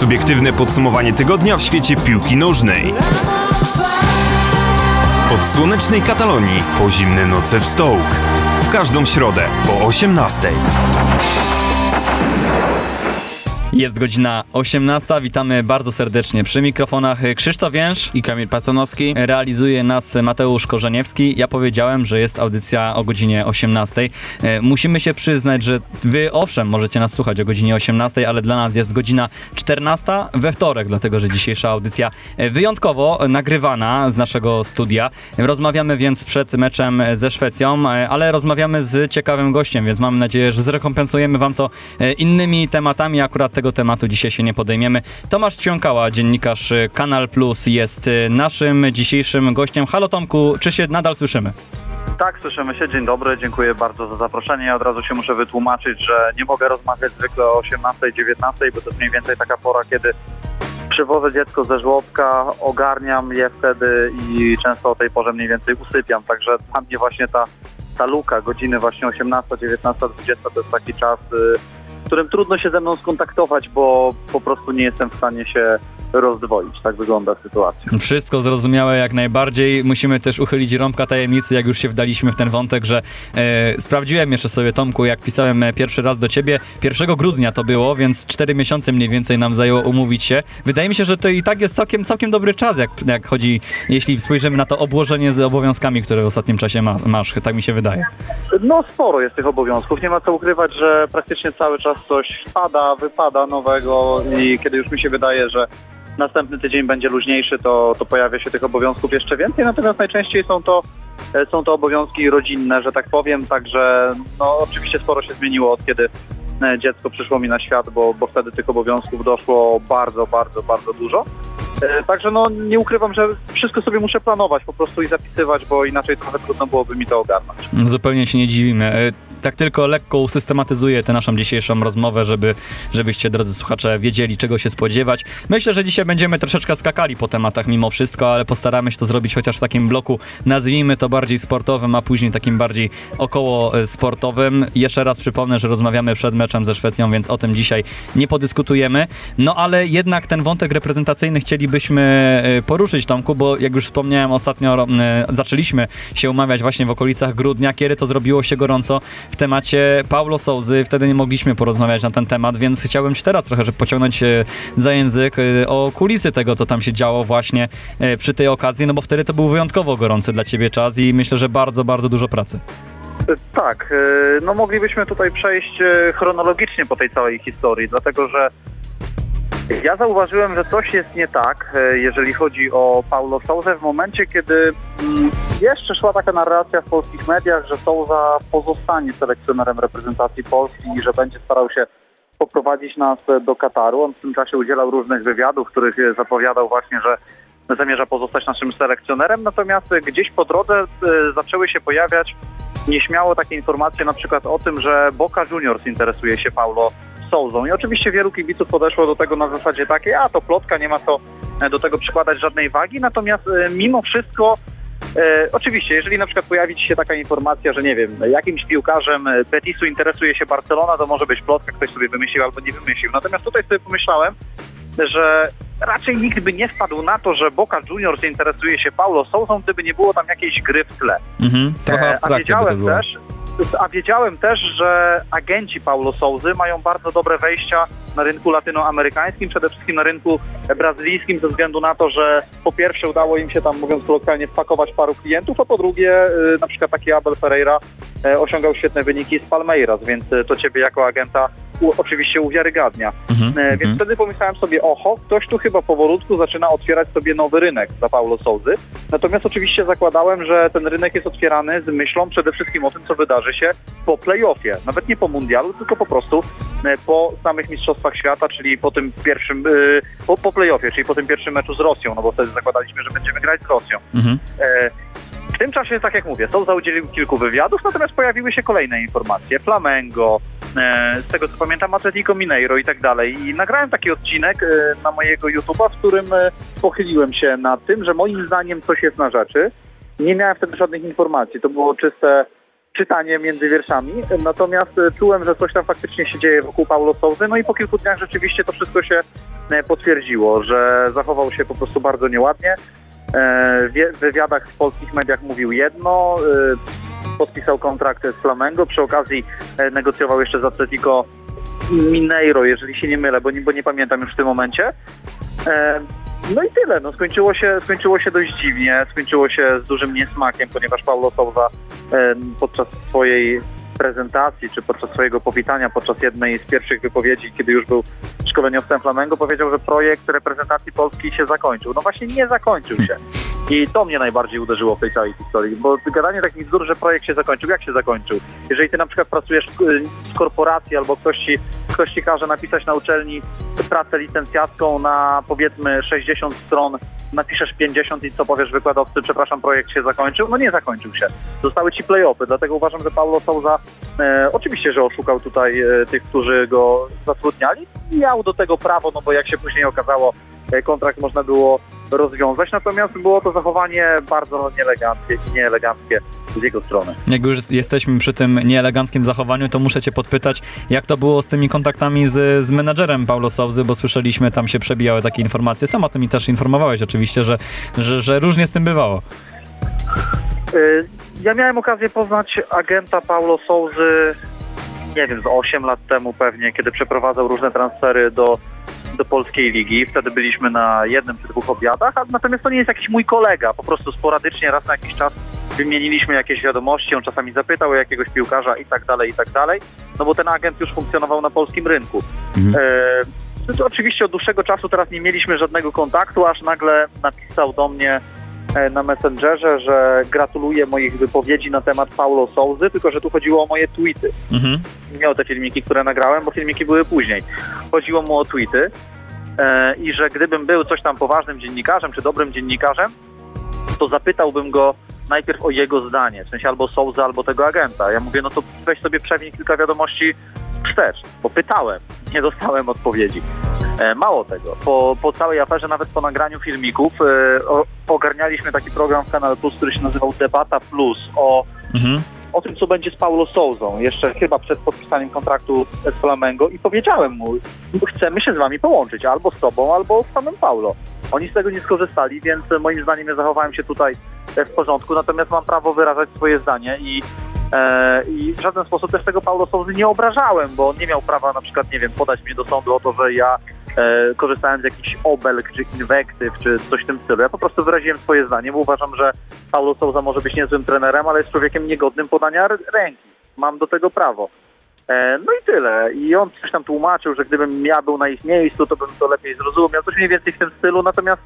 Subiektywne podsumowanie tygodnia w świecie piłki nożnej. Od słonecznej Katalonii po zimne noce w Stołk. W każdą środę po 18. Jest godzina 18. Witamy bardzo serdecznie przy mikrofonach Krzysztof Więż i Kamil Pacanowski. Realizuje nas Mateusz Korzeniewski. Ja powiedziałem, że jest audycja o godzinie 18. E, Musimy się przyznać, że wy owszem możecie nas słuchać o godzinie 18, ale dla nas jest godzina 14 we wtorek, dlatego że dzisiejsza audycja e, wyjątkowo nagrywana z naszego studia. Rozmawiamy więc przed meczem ze Szwecją, e, ale rozmawiamy z ciekawym gościem, więc mam nadzieję, że zrekompensujemy wam to innymi tematami. Akurat tego tematu dzisiaj się nie podejmiemy. Tomasz Ćwiąkała, dziennikarz Kanal Plus jest e, naszym dzisiejszym gościem. Halo Tomku, czy się nadal słyszymy? Tak, słyszymy się. Dzień dobry, dziękuję bardzo za zaproszenie. Ja od razu się muszę wytłumaczyć, że nie mogę rozmawiać zwykle o 18, 19, bo to jest mniej więcej taka pora, kiedy przywożę dziecko ze żłobka, ogarniam je wtedy i często o tej porze mniej więcej usypiam. Także dla mnie właśnie ta, ta luka, godziny właśnie 18, 19, 20 to jest taki czas, y, w którym trudno się ze mną skontaktować, bo po prostu nie jestem w stanie się rozdwoić. Tak wygląda sytuacja. Wszystko zrozumiałe jak najbardziej. Musimy też uchylić rąbka tajemnicy, jak już się wdaliśmy w ten wątek, że e, sprawdziłem jeszcze sobie, Tomku, jak pisałem e, pierwszy raz do ciebie. 1 grudnia to było, więc 4 miesiące mniej więcej nam zajęło umówić się. Wydaje mi się, że to i tak jest całkiem, całkiem dobry czas, jak, jak chodzi, jeśli spojrzymy na to obłożenie z obowiązkami, które w ostatnim czasie ma, masz. Tak mi się wydaje. No sporo jest tych obowiązków. Nie ma co ukrywać, że praktycznie cały czas coś wpada, wypada nowego i kiedy już mi się wydaje, że następny tydzień będzie luźniejszy, to, to pojawia się tych obowiązków jeszcze więcej. Natomiast najczęściej są to, e, są to obowiązki rodzinne, że tak powiem. Także no, oczywiście sporo się zmieniło od kiedy dziecko przyszło mi na świat, bo, bo wtedy tych obowiązków doszło bardzo, bardzo, bardzo dużo. E, Także no nie ukrywam, że wszystko sobie muszę planować po prostu i zapisywać, bo inaczej trochę trudno byłoby mi to ogarnąć. Zupełnie się nie dziwimy. E, Tak tylko lekko usystematyzuję tę naszą dzisiejszą rozmowę, żeby, żebyście, drodzy słuchacze, wiedzieli, czego się spodziewać. Myślę, że dzisiaj będziemy troszeczkę skakali po tematach mimo wszystko, ale postaramy się to zrobić chociaż w takim bloku, nazwijmy to bardziej sportowym, a później takim bardziej około e, sportowym. Jeszcze raz przypomnę, że rozmawiamy przed meczem ze Szwecją, więc o tym dzisiaj nie podyskutujemy. No ale jednak ten wątek reprezentacyjny chcielibyśmy e, poruszyć, Tomku, bo jak już wspomniałem ostatnio, e, zaczęliśmy się umawiać właśnie w okolicach grudnia, kiedy to zrobiło się gorąco w temacie Paulo Souzy. Wtedy nie mogliśmy porozmawiać na ten temat, więc chciałbym Ci teraz trochę żeby pociągnąć e, za język o kulisy tego, co tam się działo właśnie przy tej okazji, no bo wtedy to był wyjątkowo gorący dla Ciebie czas i myślę, że bardzo, bardzo dużo pracy. E, Tak, e, no moglibyśmy tutaj przejść e, chronologicznie po tej całej historii, dlatego że ja zauważyłem, że coś jest nie tak, jeżeli chodzi o Paulo Souzę w momencie, kiedy mm, jeszcze szła taka narracja w polskich mediach, że Souza pozostanie selekcjonerem reprezentacji Polski i że będzie starał się poprowadzić nas do Kataru. On w tym czasie udzielał różnych wywiadów, w których zapowiadał właśnie, że zamierza pozostać naszym selekcjonerem, natomiast e, gdzieś po drodze e, zaczęły się pojawiać nieśmiało takie informacje na przykład o tym, że Boca Juniors interesuje się Paulo Souzą. I oczywiście wielu kibiców podeszło do tego na zasadzie takiej, a to plotka, nie ma co e, do tego przykładać żadnej wagi, natomiast e, mimo wszystko E, oczywiście, jeżeli na przykład pojawi się taka informacja, że nie wiem, jakimś piłkarzem e, Betisu interesuje się Barcelona, to może być plotka, ktoś sobie wymyślił albo nie wymyślił. Natomiast tutaj sobie pomyślałem, że raczej nikt by nie wpadł na to, że Boca Juniors interesuje się Paulo Souzą, gdyby nie było tam jakiejś gry w tle. Mhm, trochę E, a by to wiedziałem też, a wiedziałem też, że agenci Paulo Souzy mają bardzo dobre wejścia na rynku latynoamerykańskim, przede wszystkim na rynku brazylijskim, ze względu na to, że po pierwsze udało im się tam, mówiąc kolokwialnie, wpakować paru klientów, a po drugie y, na przykład taki Abel Ferreira e, osiągał świetne wyniki z Palmeiras, więc y, to ciebie jako agenta u, oczywiście uwiarygadnia. Mhm, Więc mhm. wtedy pomyślałem sobie, oho, ktoś tu chyba powolutku zaczyna otwierać sobie nowy rynek dla Paulo Souzy. Natomiast oczywiście zakładałem, że ten rynek jest otwierany z myślą przede wszystkim o tym, co wydarzy się po playoffie. Nawet nie po mundialu, tylko po prostu po samych mistrzostwach świata, czyli po tym pierwszym, e, po, po playoffie, czyli po tym pierwszym meczu z Rosją, no bo wtedy zakładaliśmy, że będziemy grać z Rosją. Mhm. E, W tym czasie, tak jak mówię, Souza udzielił kilku wywiadów, natomiast pojawiły się kolejne informacje. Flamengo, e, z tego co pamiętam Atletico Mineiro i tak dalej. I nagrałem taki odcinek e, na mojego YouTube'a, w którym pochyliłem się nad tym, że moim zdaniem coś jest na rzeczy. Nie miałem wtedy żadnych informacji. To było czyste czytanie między wierszami, natomiast e, czułem, że coś tam faktycznie się dzieje wokół Paulo Souzy, no i po kilku dniach rzeczywiście to wszystko się e, potwierdziło, że zachował się po prostu bardzo nieładnie. E, W wywiadach w polskich mediach mówił jedno, podpisał kontrakt z Flamengo, przy okazji negocjował jeszcze z Atletico Mineiro, jeżeli się nie mylę, bo nie, bo nie pamiętam już w tym momencie. No i tyle, no skończyło się, skończyło się dość dziwnie, skończyło się z dużym niesmakiem, ponieważ Paulo Souza e, podczas swojej prezentacji, czy podczas swojego powitania, podczas jednej z pierwszych wypowiedzi, kiedy już był szkoleniowcem Flamengo, powiedział, że projekt reprezentacji Polski się zakończył. No właśnie nie zakończył się. I to mnie najbardziej uderzyło w tej całej historii, bo gadanie takich bzdur, że projekt się zakończył, jak się zakończył? Jeżeli ty na przykład pracujesz w, y, korporacji albo ktoś ci, ktoś ci każe napisać na uczelni pracę licencjacką na powiedzmy 60 stron, napiszesz 50 i co powiesz wykładowcy, przepraszam, projekt się zakończył? No nie zakończył się. Zostały ci play-offy, dlatego uważam, że Paulo Souza e, oczywiście, że oszukał tutaj e, tych, którzy go zatrudniali. Miał do tego prawo, no bo jak się później okazało, e, kontrakt można było rozwiązać, natomiast było to zachowanie bardzo nieeleganckie, nieeleganckie z jego strony. Jak już jesteśmy przy tym nieeleganckim zachowaniu, to muszę cię podpytać, jak to było z tymi kontaktami z, z menadżerem Paulo Souzy, bo słyszeliśmy, tam się przebijały takie informacje. Sam o tym mi też informowałeś oczywiście, że, że, że różnie z tym bywało. Ja miałem okazję poznać agenta Paulo Souzy, nie wiem, z 8 lat temu pewnie, kiedy przeprowadzał różne transfery do, do polskiej ligi. Wtedy byliśmy na jednym czy dwóch obiadach, a natomiast to nie jest jakiś mój kolega. Po prostu sporadycznie raz na jakiś czas wymieniliśmy jakieś wiadomości, on czasami zapytał o jakiegoś piłkarza i tak dalej, i tak dalej. No bo ten agent już funkcjonował na polskim rynku. Mhm. E, no to oczywiście od dłuższego czasu teraz nie mieliśmy żadnego kontaktu, aż nagle napisał do mnie na Messengerze, że gratuluje moich wypowiedzi na temat Paulo Souzy, tylko że tu chodziło o moje tweety. Mhm. Nie o te filmiki, które nagrałem, bo filmiki były później. Chodziło mu o tweety e, i że gdybym był coś tam poważnym dziennikarzem, czy dobrym dziennikarzem, to zapytałbym go najpierw o jego zdanie, w sensie albo Souza, albo tego agenta. Ja mówię, no to weź sobie przewin kilka wiadomości wstecz, bo pytałem, nie dostałem odpowiedzi. E, Mało tego, po, po całej aferze, nawet po nagraniu filmików, e, ogarnialiśmy taki program w Kanal Plus, który się nazywał Debata Plus o Mhm. O tym, co będzie z Paulo Souzą, jeszcze chyba przed podpisaniem kontraktu z Flamengo i powiedziałem mu, chcemy się z wami połączyć, albo z tobą, albo z samym Paulo. Oni z tego nie skorzystali, więc moim zdaniem ja zachowałem się tutaj e, w porządku, natomiast mam prawo wyrażać swoje zdanie i, e, i w żaden sposób też tego Paulo Souzy nie obrażałem, bo on nie miał prawa na przykład, nie wiem, podać mnie do sądu o to, że ja e, korzystałem z jakichś obelg czy inwektyw, czy coś w tym stylu. Ja po prostu wyraziłem swoje zdanie, bo uważam, że Paulo Souza może być niezłym trenerem, ale jest człowiekiem niegodnym podania ręki. Mam do tego prawo. E, no i tyle. I on coś tam tłumaczył, że gdybym ja był na ich miejscu, to bym to lepiej zrozumiał. Coś mniej więcej w tym stylu. Natomiast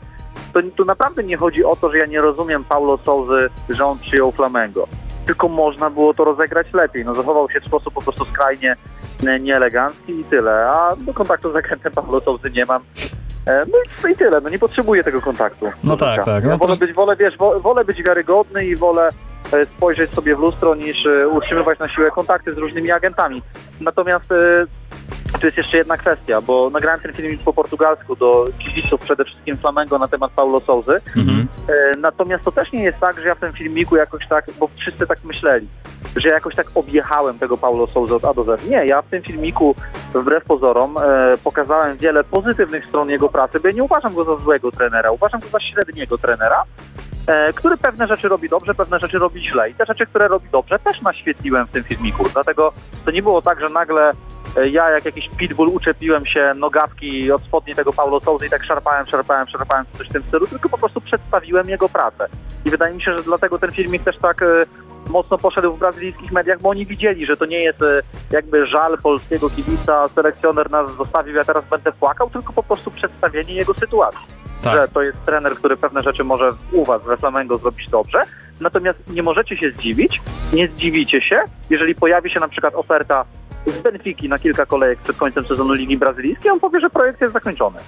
to, tu naprawdę nie chodzi o to, że ja nie rozumiem Paulo Souzy, że on przyjął Flamengo. Tylko można było to rozegrać lepiej. No zachował się w sposób po prostu skrajnie e, nieelegancki i tyle. A do kontaktu z agentem Paulo Souzy nie mam. E, No i, no i tyle, no nie potrzebuję tego kontaktu. No tak, życia. tak. No Ja wolę to- być, wolę, wiesz, wo- wolę być wiarygodny i wolę e, spojrzeć sobie w lustro niż e, utrzymywać na siłę kontakty z różnymi agentami. Natomiast tu jest jeszcze jedna kwestia, bo nagrałem ten filmik po portugalsku do kibiców przede wszystkim Flamengo na temat Paulo Souzy. Mhm. E, Natomiast to też nie jest tak, że ja w tym filmiku jakoś tak, bo wszyscy tak myśleli, że jakoś tak objechałem tego Paulo Souza od A do Z. Nie, ja w tym filmiku wbrew pozorom e, pokazałem wiele pozytywnych stron jego pracy, bo ja nie uważam go za złego trenera, uważam go za średniego trenera, który pewne rzeczy robi dobrze, pewne rzeczy robi źle. I te rzeczy, które robi dobrze, też naświetliłem w tym filmiku. Dlatego to nie było tak, że nagle e, ja jak jakiś pitbull uczepiłem się nogawki od spodni tego Paulo Souzy i tak szarpałem, szarpałem, szarpałem coś w tym stylu, tylko po prostu przedstawiłem jego pracę. I wydaje mi się, że dlatego ten filmik też tak e, mocno poszedł w brazylijskich mediach, bo oni widzieli, że to nie jest e, jakby żal polskiego kibica, selekcjoner nas zostawił, ja teraz będę płakał, tylko po prostu przedstawienie jego sytuacji. Tak. Że to jest trener, który pewne rzeczy może u was we Flamengo zrobić dobrze, natomiast nie możecie się zdziwić, nie zdziwicie się, jeżeli pojawi się na przykład oferta z Benfiki na kilka kolejek przed końcem sezonu Ligi Brazylijskiej, on powie, że projekt jest zakończony.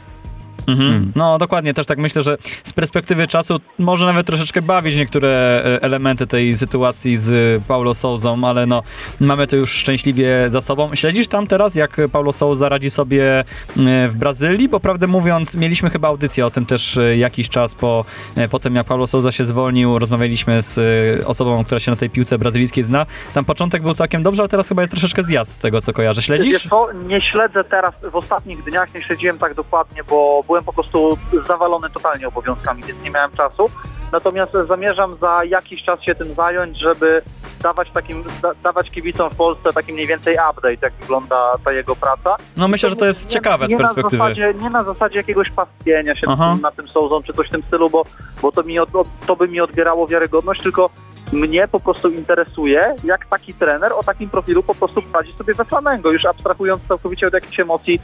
Mhm. No dokładnie, też tak myślę, że z perspektywy czasu może nawet troszeczkę bawić niektóre e, elementy tej sytuacji z Paulo Souzą, ale no mamy to już szczęśliwie za sobą. Śledzisz tam teraz, jak Paulo Souza radzi sobie e, w Brazylii? Bo prawdę mówiąc, mieliśmy chyba audycję o tym też e, jakiś czas po, po tym, jak Paulo Souza się zwolnił. Rozmawialiśmy z osobą, która się na tej piłce brazylijskiej zna. Tam początek był całkiem dobrze, ale teraz chyba jest troszeczkę zjazd z tego, co kojarzę. Śledzisz? Wiesz co, nie śledzę teraz, w ostatnich dniach nie śledziłem tak dokładnie, bo byłem po prostu zawalony totalnie obowiązkami, więc nie miałem czasu. Natomiast zamierzam za jakiś czas się tym zająć, żeby dawać takim, da, dawać kibicom w Polsce taki mniej więcej update, jak wygląda ta jego praca. No myślę, że to jest nie, ciekawe z nie perspektywy. Na zasadzie, nie na zasadzie jakiegoś pastwienia się Aha. na tym Souzą czy coś w tym stylu, bo, bo to, mi od, to by mi odbierało wiarygodność, tylko mnie po prostu interesuje, jak taki trener o takim profilu po prostu radzi sobie we Flamengo, już abstrahując całkowicie od jakichś emocji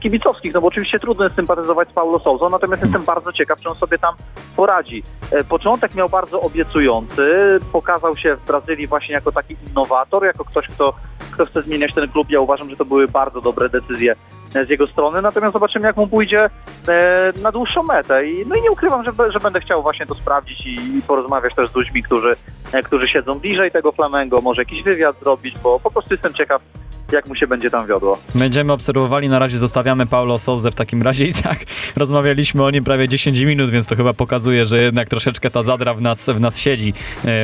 kibicowskich, no bo oczywiście trudno jest sympatyzować z Paulo Souzą, natomiast Hmm. jestem bardzo ciekaw, czy on sobie tam poradzi. E, Początek miał bardzo obiecujący, pokazał się w Brazylii właśnie jako taki innowator, jako ktoś, kto, kto chce zmieniać ten klub. Ja uważam, że to były bardzo dobre decyzje e, z jego strony, natomiast zobaczymy, jak mu pójdzie e, na dłuższą metę. I, no i nie ukrywam, że, że będę chciał właśnie to sprawdzić i, i porozmawiać też z ludźmi, którzy, e, którzy siedzą bliżej tego Flamengo, może jakiś wywiad zrobić, bo po prostu jestem ciekaw, jak mu się będzie tam wiodło. Będziemy obserwowali, na razie zostawiamy Paulo Souzę w takim razie i tak rozmawialiśmy o nim prawie 10 minut, więc to chyba pokazuje, że jednak troszeczkę ta zadra w nas, w nas siedzi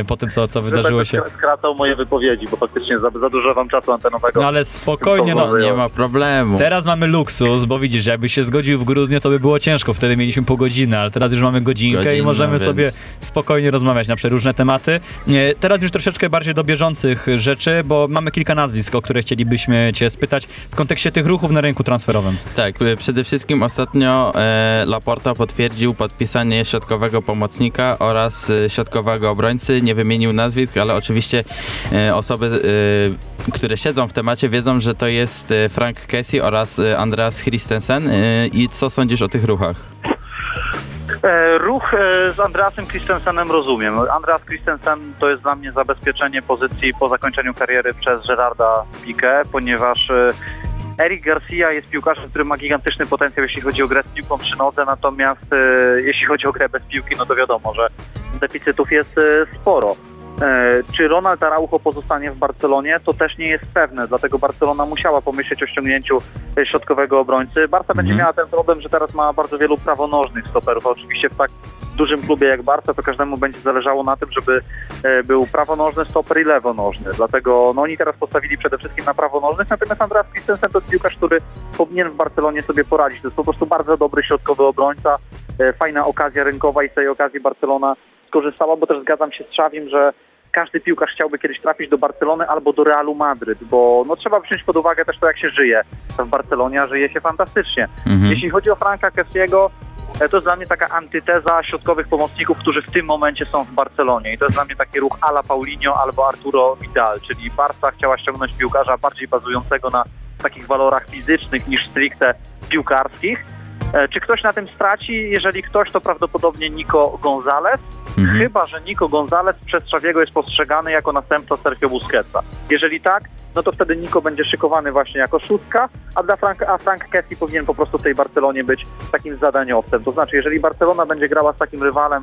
po tym, co, co wydarzyło się. Skracał moje wypowiedzi, bo faktycznie za, za dużo wam czasu antenowego. No ale spokojnie, no. Nie ma problemu. Teraz mamy luksus, bo widzisz, jakbyś się zgodził w grudniu, to by było ciężko, wtedy mieliśmy pół godziny, ale teraz już mamy godzinkę i możemy więc- sobie spokojnie rozmawiać na przeróżne tematy. E, Teraz już troszeczkę bardziej do bieżących rzeczy, bo mamy kilka nazwisk, o które chcielibyśmy cię spytać w kontekście tych ruchów na rynku transferowym. Tak, y, przede wszystkim ostatnio e, Laporta potwierdził podpisanie środkowego pomocnika oraz e, środkowego obrońcy. Nie wymienił nazwisk, ale oczywiście e, osoby, e, które siedzą w temacie wiedzą, że to jest e, Frank Kessie oraz Andreas Christensen. I co sądzisz o tych ruchach? Ruch z Andreasem Christensenem rozumiem. Andreas Christensen to jest dla mnie zabezpieczenie pozycji po zakończeniu kariery przez Gerarda Piqué, ponieważ Eric Garcia jest piłkarzem, który ma gigantyczny potencjał, jeśli chodzi o grę z piłką przy nodze, natomiast jeśli chodzi o grę bez piłki, no to wiadomo, że deficytów jest sporo. E, Czy Ronald Araujo pozostanie w Barcelonie, to też nie jest pewne, dlatego Barcelona musiała pomyśleć o ściągnięciu e, środkowego obrońcy. Barca będzie Mhm. miała ten problem, że teraz ma bardzo wielu prawonożnych stoperów, oczywiście w tak dużym klubie jak Barca, to każdemu będzie zależało na tym, żeby e, był prawonożny stoper i lewonożny. Dlatego no, oni teraz postawili przede wszystkim na prawonożnych, natomiast Andreas Christensen to jest piłkarz, który powinien w Barcelonie sobie poradzić. To jest po prostu bardzo dobry środkowy obrońca, fajna okazja rynkowa i z tej okazji Barcelona skorzystała, bo też zgadzam się z Szawim, że każdy piłkarz chciałby kiedyś trafić do Barcelony albo do Realu Madryt, bo no, trzeba wziąć pod uwagę też to, jak się żyje w Barcelonie, a żyje się fantastycznie. Mhm. Jeśli chodzi o Franka Kessiego, e, to jest dla mnie taka antyteza środkowych pomocników, którzy w tym momencie są w Barcelonie. I to jest dla mnie taki ruch ala Paulinho albo Arturo Vidal, czyli Barca chciała ściągnąć piłkarza bardziej bazującego na takich walorach fizycznych niż stricte piłkarskich. E, Czy ktoś na tym straci? Jeżeli ktoś, to prawdopodobnie Nico Gonzalez. Mhm. Chyba, że Nico Gonzalez przez Czawiego jest postrzegany jako następca Sergio Busquetsa. Jeżeli tak, no to wtedy Nico będzie szykowany właśnie jako szóstka, a, dla Frank, a Frank Kessie powinien po prostu w tej Barcelonie być takim zadaniowcem. To znaczy, jeżeli Barcelona będzie grała z takim rywalem,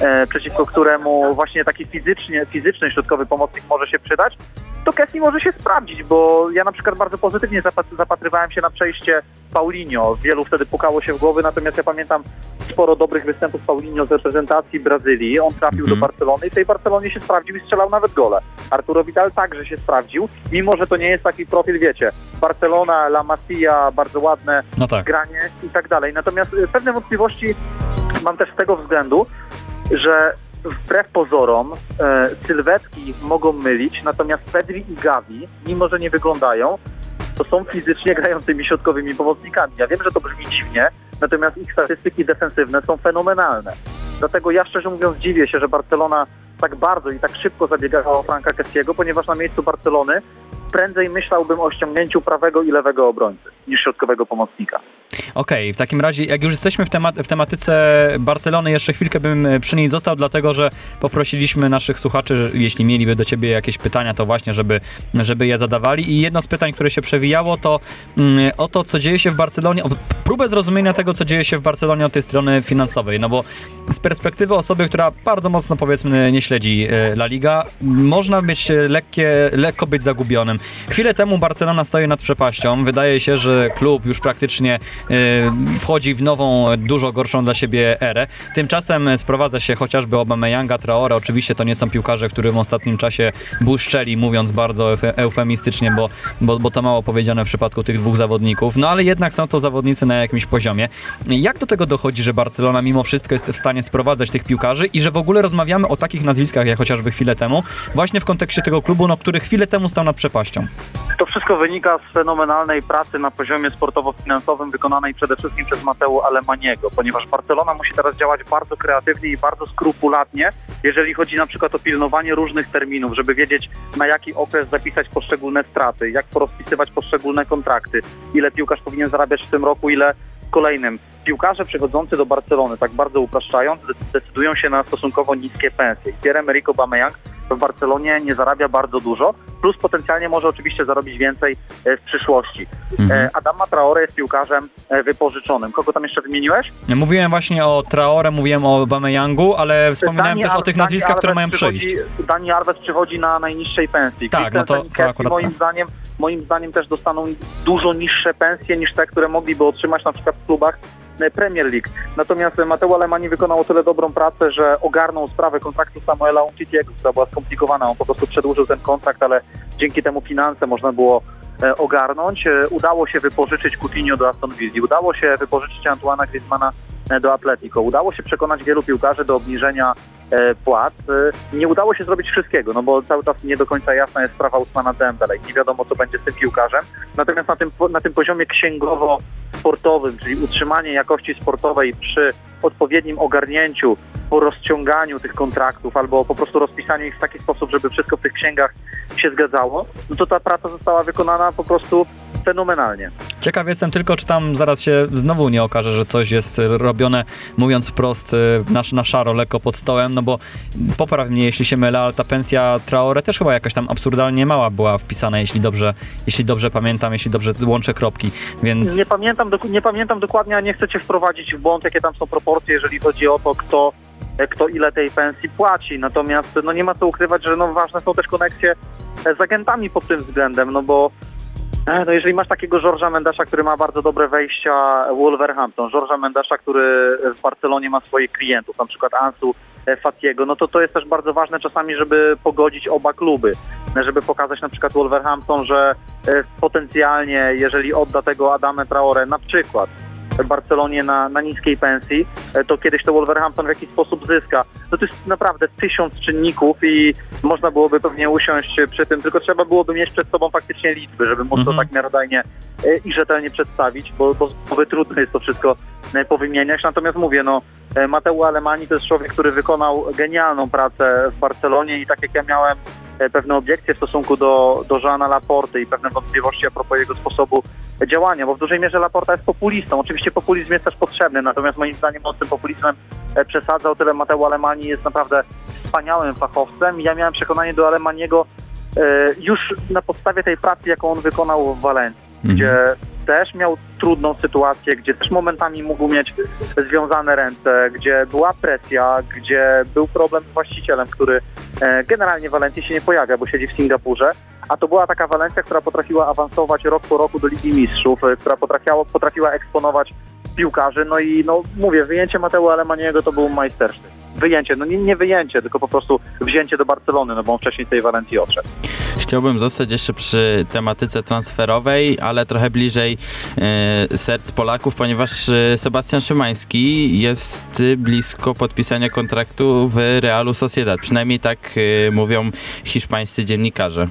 e, przeciwko któremu właśnie taki fizycznie, fizyczny środkowy pomocnik może się przydać, to Kessie może się sprawdzić, bo ja na przykład bardzo pozytywnie zapat- zapatrywałem się na przejście Paulinho. Wielu wtedy pukało się w głowy, natomiast ja pamiętam sporo dobrych występów Paulinho z reprezentacji Brazylii. On trafił Mhm. do Barcelony i w tej Barcelonie się sprawdził i strzelał nawet gole. Arturo Vidal także się sprawdził, mimo że to nie jest taki profil, wiecie, Barcelona, La Masia, bardzo ładne No tak. granie i tak dalej. Natomiast y, pewne wątpliwości mam też z tego względu, że wbrew pozorom e, sylwetki mogą mylić, natomiast Pedri i Gavi, mimo że nie wyglądają, to są fizycznie grającymi środkowymi pomocnikami. Ja wiem, że to brzmi dziwnie, natomiast ich statystyki defensywne są fenomenalne. Dlatego ja szczerze mówiąc dziwię się, że Barcelona tak bardzo i tak szybko zabiegała o Franka Kessiego, ponieważ na miejscu Barcelony prędzej myślałbym o ściągnięciu prawego i lewego obrońcy niż środkowego pomocnika. Okej, w takim razie, jak już jesteśmy w, temat, w tematyce Barcelony, jeszcze chwilkę bym e, przy niej został, dlatego że poprosiliśmy naszych słuchaczy, jeśli mieliby do ciebie jakieś pytania, to właśnie, żeby, żeby je zadawali. I jedno z pytań, które się przewijało, to mm, o to, co dzieje się w Barcelonie, o próbę zrozumienia tego, co dzieje się w Barcelonie od tej strony finansowej. No bo z perspektywy osoby, która bardzo mocno, powiedzmy, nie śledzi e, La Liga, można być e, lekkie, lekko być zagubionym. Chwilę temu Barcelona stoi nad przepaścią. Wydaje się, że klub już praktycznie wchodzi w nową, dużo gorszą dla siebie erę. Tymczasem sprowadza się chociażby Aubameyanga, Traore. Oczywiście to nie są piłkarze, którzy w ostatnim czasie błyszczeli, mówiąc bardzo euf- eufemistycznie, bo, bo, bo to mało powiedziane w przypadku tych dwóch zawodników. No ale jednak są to zawodnicy na jakimś poziomie. Jak do tego dochodzi, że Barcelona mimo wszystko jest w stanie sprowadzać tych piłkarzy i że w ogóle rozmawiamy o takich nazwiskach, jak chociażby chwilę temu, właśnie w kontekście tego klubu, no, który chwilę temu stał nad przepaścią? To wszystko wynika z fenomenalnej pracy na poziomie sportowo-finansowym wykonanej przede wszystkim przez Mateu Alemaniego, ponieważ Barcelona musi teraz działać bardzo kreatywnie i bardzo skrupulatnie, jeżeli chodzi na przykład o pilnowanie różnych terminów, żeby wiedzieć na jaki okres zapisać poszczególne straty, jak porozpisywać poszczególne kontrakty, ile piłkarz powinien zarabiać w tym roku, ile w kolejnym. Piłkarze przychodzący do Barcelony, tak bardzo upraszczając, decydują się na stosunkowo niskie pensje. Pierre-Emerick Aubameyang w Barcelonie nie zarabia bardzo dużo, plus potencjalnie może oczywiście zarobić więcej e, w przyszłości. Mhm. E, Adama Traore jest piłkarzem e, wypożyczonym. Kogo tam jeszcze wymieniłeś? Mówiłem właśnie o Traore, mówiłem o Aubameyangу, ale wspominałem Dani też o Al- tych Dani nazwiskach, które mają przyjść. Dani Alves przychodzi na najniższej pensji. Tak, no to- to akurat moim tak. zdaniem, moim zdaniem też dostaną dużo niższe pensje niż te, które mogliby otrzymać na przykład w klubach Premier League. Natomiast Mateo Alemani wykonał tyle dobrą pracę, że ogarnął sprawę kontraktu Samuela Umtitiego, która była skomplikowana. On po prostu przedłużył ten kontrakt, ale dzięki temu finanse można było ogarnąć. E, Udało się wypożyczyć Coutinho do Aston Villa, udało się wypożyczyć Antoana Griezmana e, do Atletico, udało się przekonać wielu piłkarzy do obniżenia e, płac. E, Nie udało się zrobić wszystkiego, no bo cały czas nie do końca jasna jest sprawa Usmana Dembele nie wiadomo, co będzie z tym piłkarzem. Natomiast na tym, na tym poziomie księgowo-sportowym, czyli utrzymanie jakości sportowej przy odpowiednim ogarnięciu, po rozciąganiu tych kontraktów albo po prostu rozpisaniu ich w taki sposób, żeby wszystko w tych księgach się zgadzało, no to ta praca została wykonana po prostu fenomenalnie. Ciekaw jestem tylko, czy tam zaraz się znowu nie okaże, że coś jest robione, mówiąc wprost, y, na, na szaro, lekko pod stołem, no bo popraw mnie, jeśli się mylę, ale ta pensja Traore też chyba jakaś tam absurdalnie mała była wpisana, jeśli dobrze, jeśli dobrze pamiętam, jeśli dobrze łączę kropki, więc... Nie pamiętam, nie pamiętam dokładnie, a nie chcę cię wprowadzić w błąd, jakie tam są proporcje, jeżeli chodzi o to, kto, e, kto ile tej pensji płaci. Natomiast no nie ma co ukrywać, że no ważne są też koneksje e, z agentami pod tym względem, no bo no jeżeli masz takiego George'a Mendesza, który ma bardzo dobre wejścia Wolverhampton, George'a Mendesza, który w Barcelonie ma swoich klientów, na przykład Ansu e, Fatiego, no to to jest też bardzo ważne czasami, żeby pogodzić oba kluby, e, żeby pokazać na przykład Wolverhampton, że e, potencjalnie, jeżeli odda tego Adamę Traore na przykład Barcelonie na, na niskiej pensji, to kiedyś to Wolverhampton w jakiś sposób zyska. No to jest naprawdę tysiąc czynników i można byłoby pewnie usiąść przy tym, tylko trzeba byłoby mieć przed sobą faktycznie liczby, żeby móc to Mhm. Tak miarodajnie e, i rzetelnie przedstawić, bo, bo, bo trudno jest to wszystko e, powymieniać. Natomiast mówię, no e, Mateu Alemani to jest człowiek, który wykonał genialną pracę w Barcelonie i tak jak ja miałem pewne obiekcje w stosunku do, do Joana Laporty i pewne wątpliwości a propos jego sposobu działania, bo w dużej mierze Laporta jest populistą. Oczywiście populizm jest też potrzebny, natomiast moim zdaniem on tym populizmem przesadzał. Tyle Mateu Alemani jest naprawdę wspaniałym fachowcem ja miałem przekonanie do Alemaniego już na podstawie tej pracy, jaką on wykonał w Walencji, Mhm. gdzie też miał trudną sytuację, gdzie też momentami mógł mieć związane ręce, gdzie była presja, gdzie był problem z właścicielem, który e, generalnie w Walencji się nie pojawia, bo siedzi w Singapurze, a to była taka Walencja, która potrafiła awansować rok po roku do Ligi Mistrzów, e, która potrafiła, potrafiła eksponować piłkarzy, no i no mówię, wyjęcie Mateo Alemaniego to był majstersztyk. Wyjęcie, no nie, nie wyjęcie, tylko po prostu wzięcie do Barcelony, no bo on wcześniej tej Walencji odszedł. Chciałbym zostać jeszcze przy tematyce transferowej, ale trochę bliżej e, serc Polaków, ponieważ e, Sebastian Szymański jest blisko podpisania kontraktu w Realu Sociedad. Przynajmniej tak e, mówią hiszpańscy dziennikarze.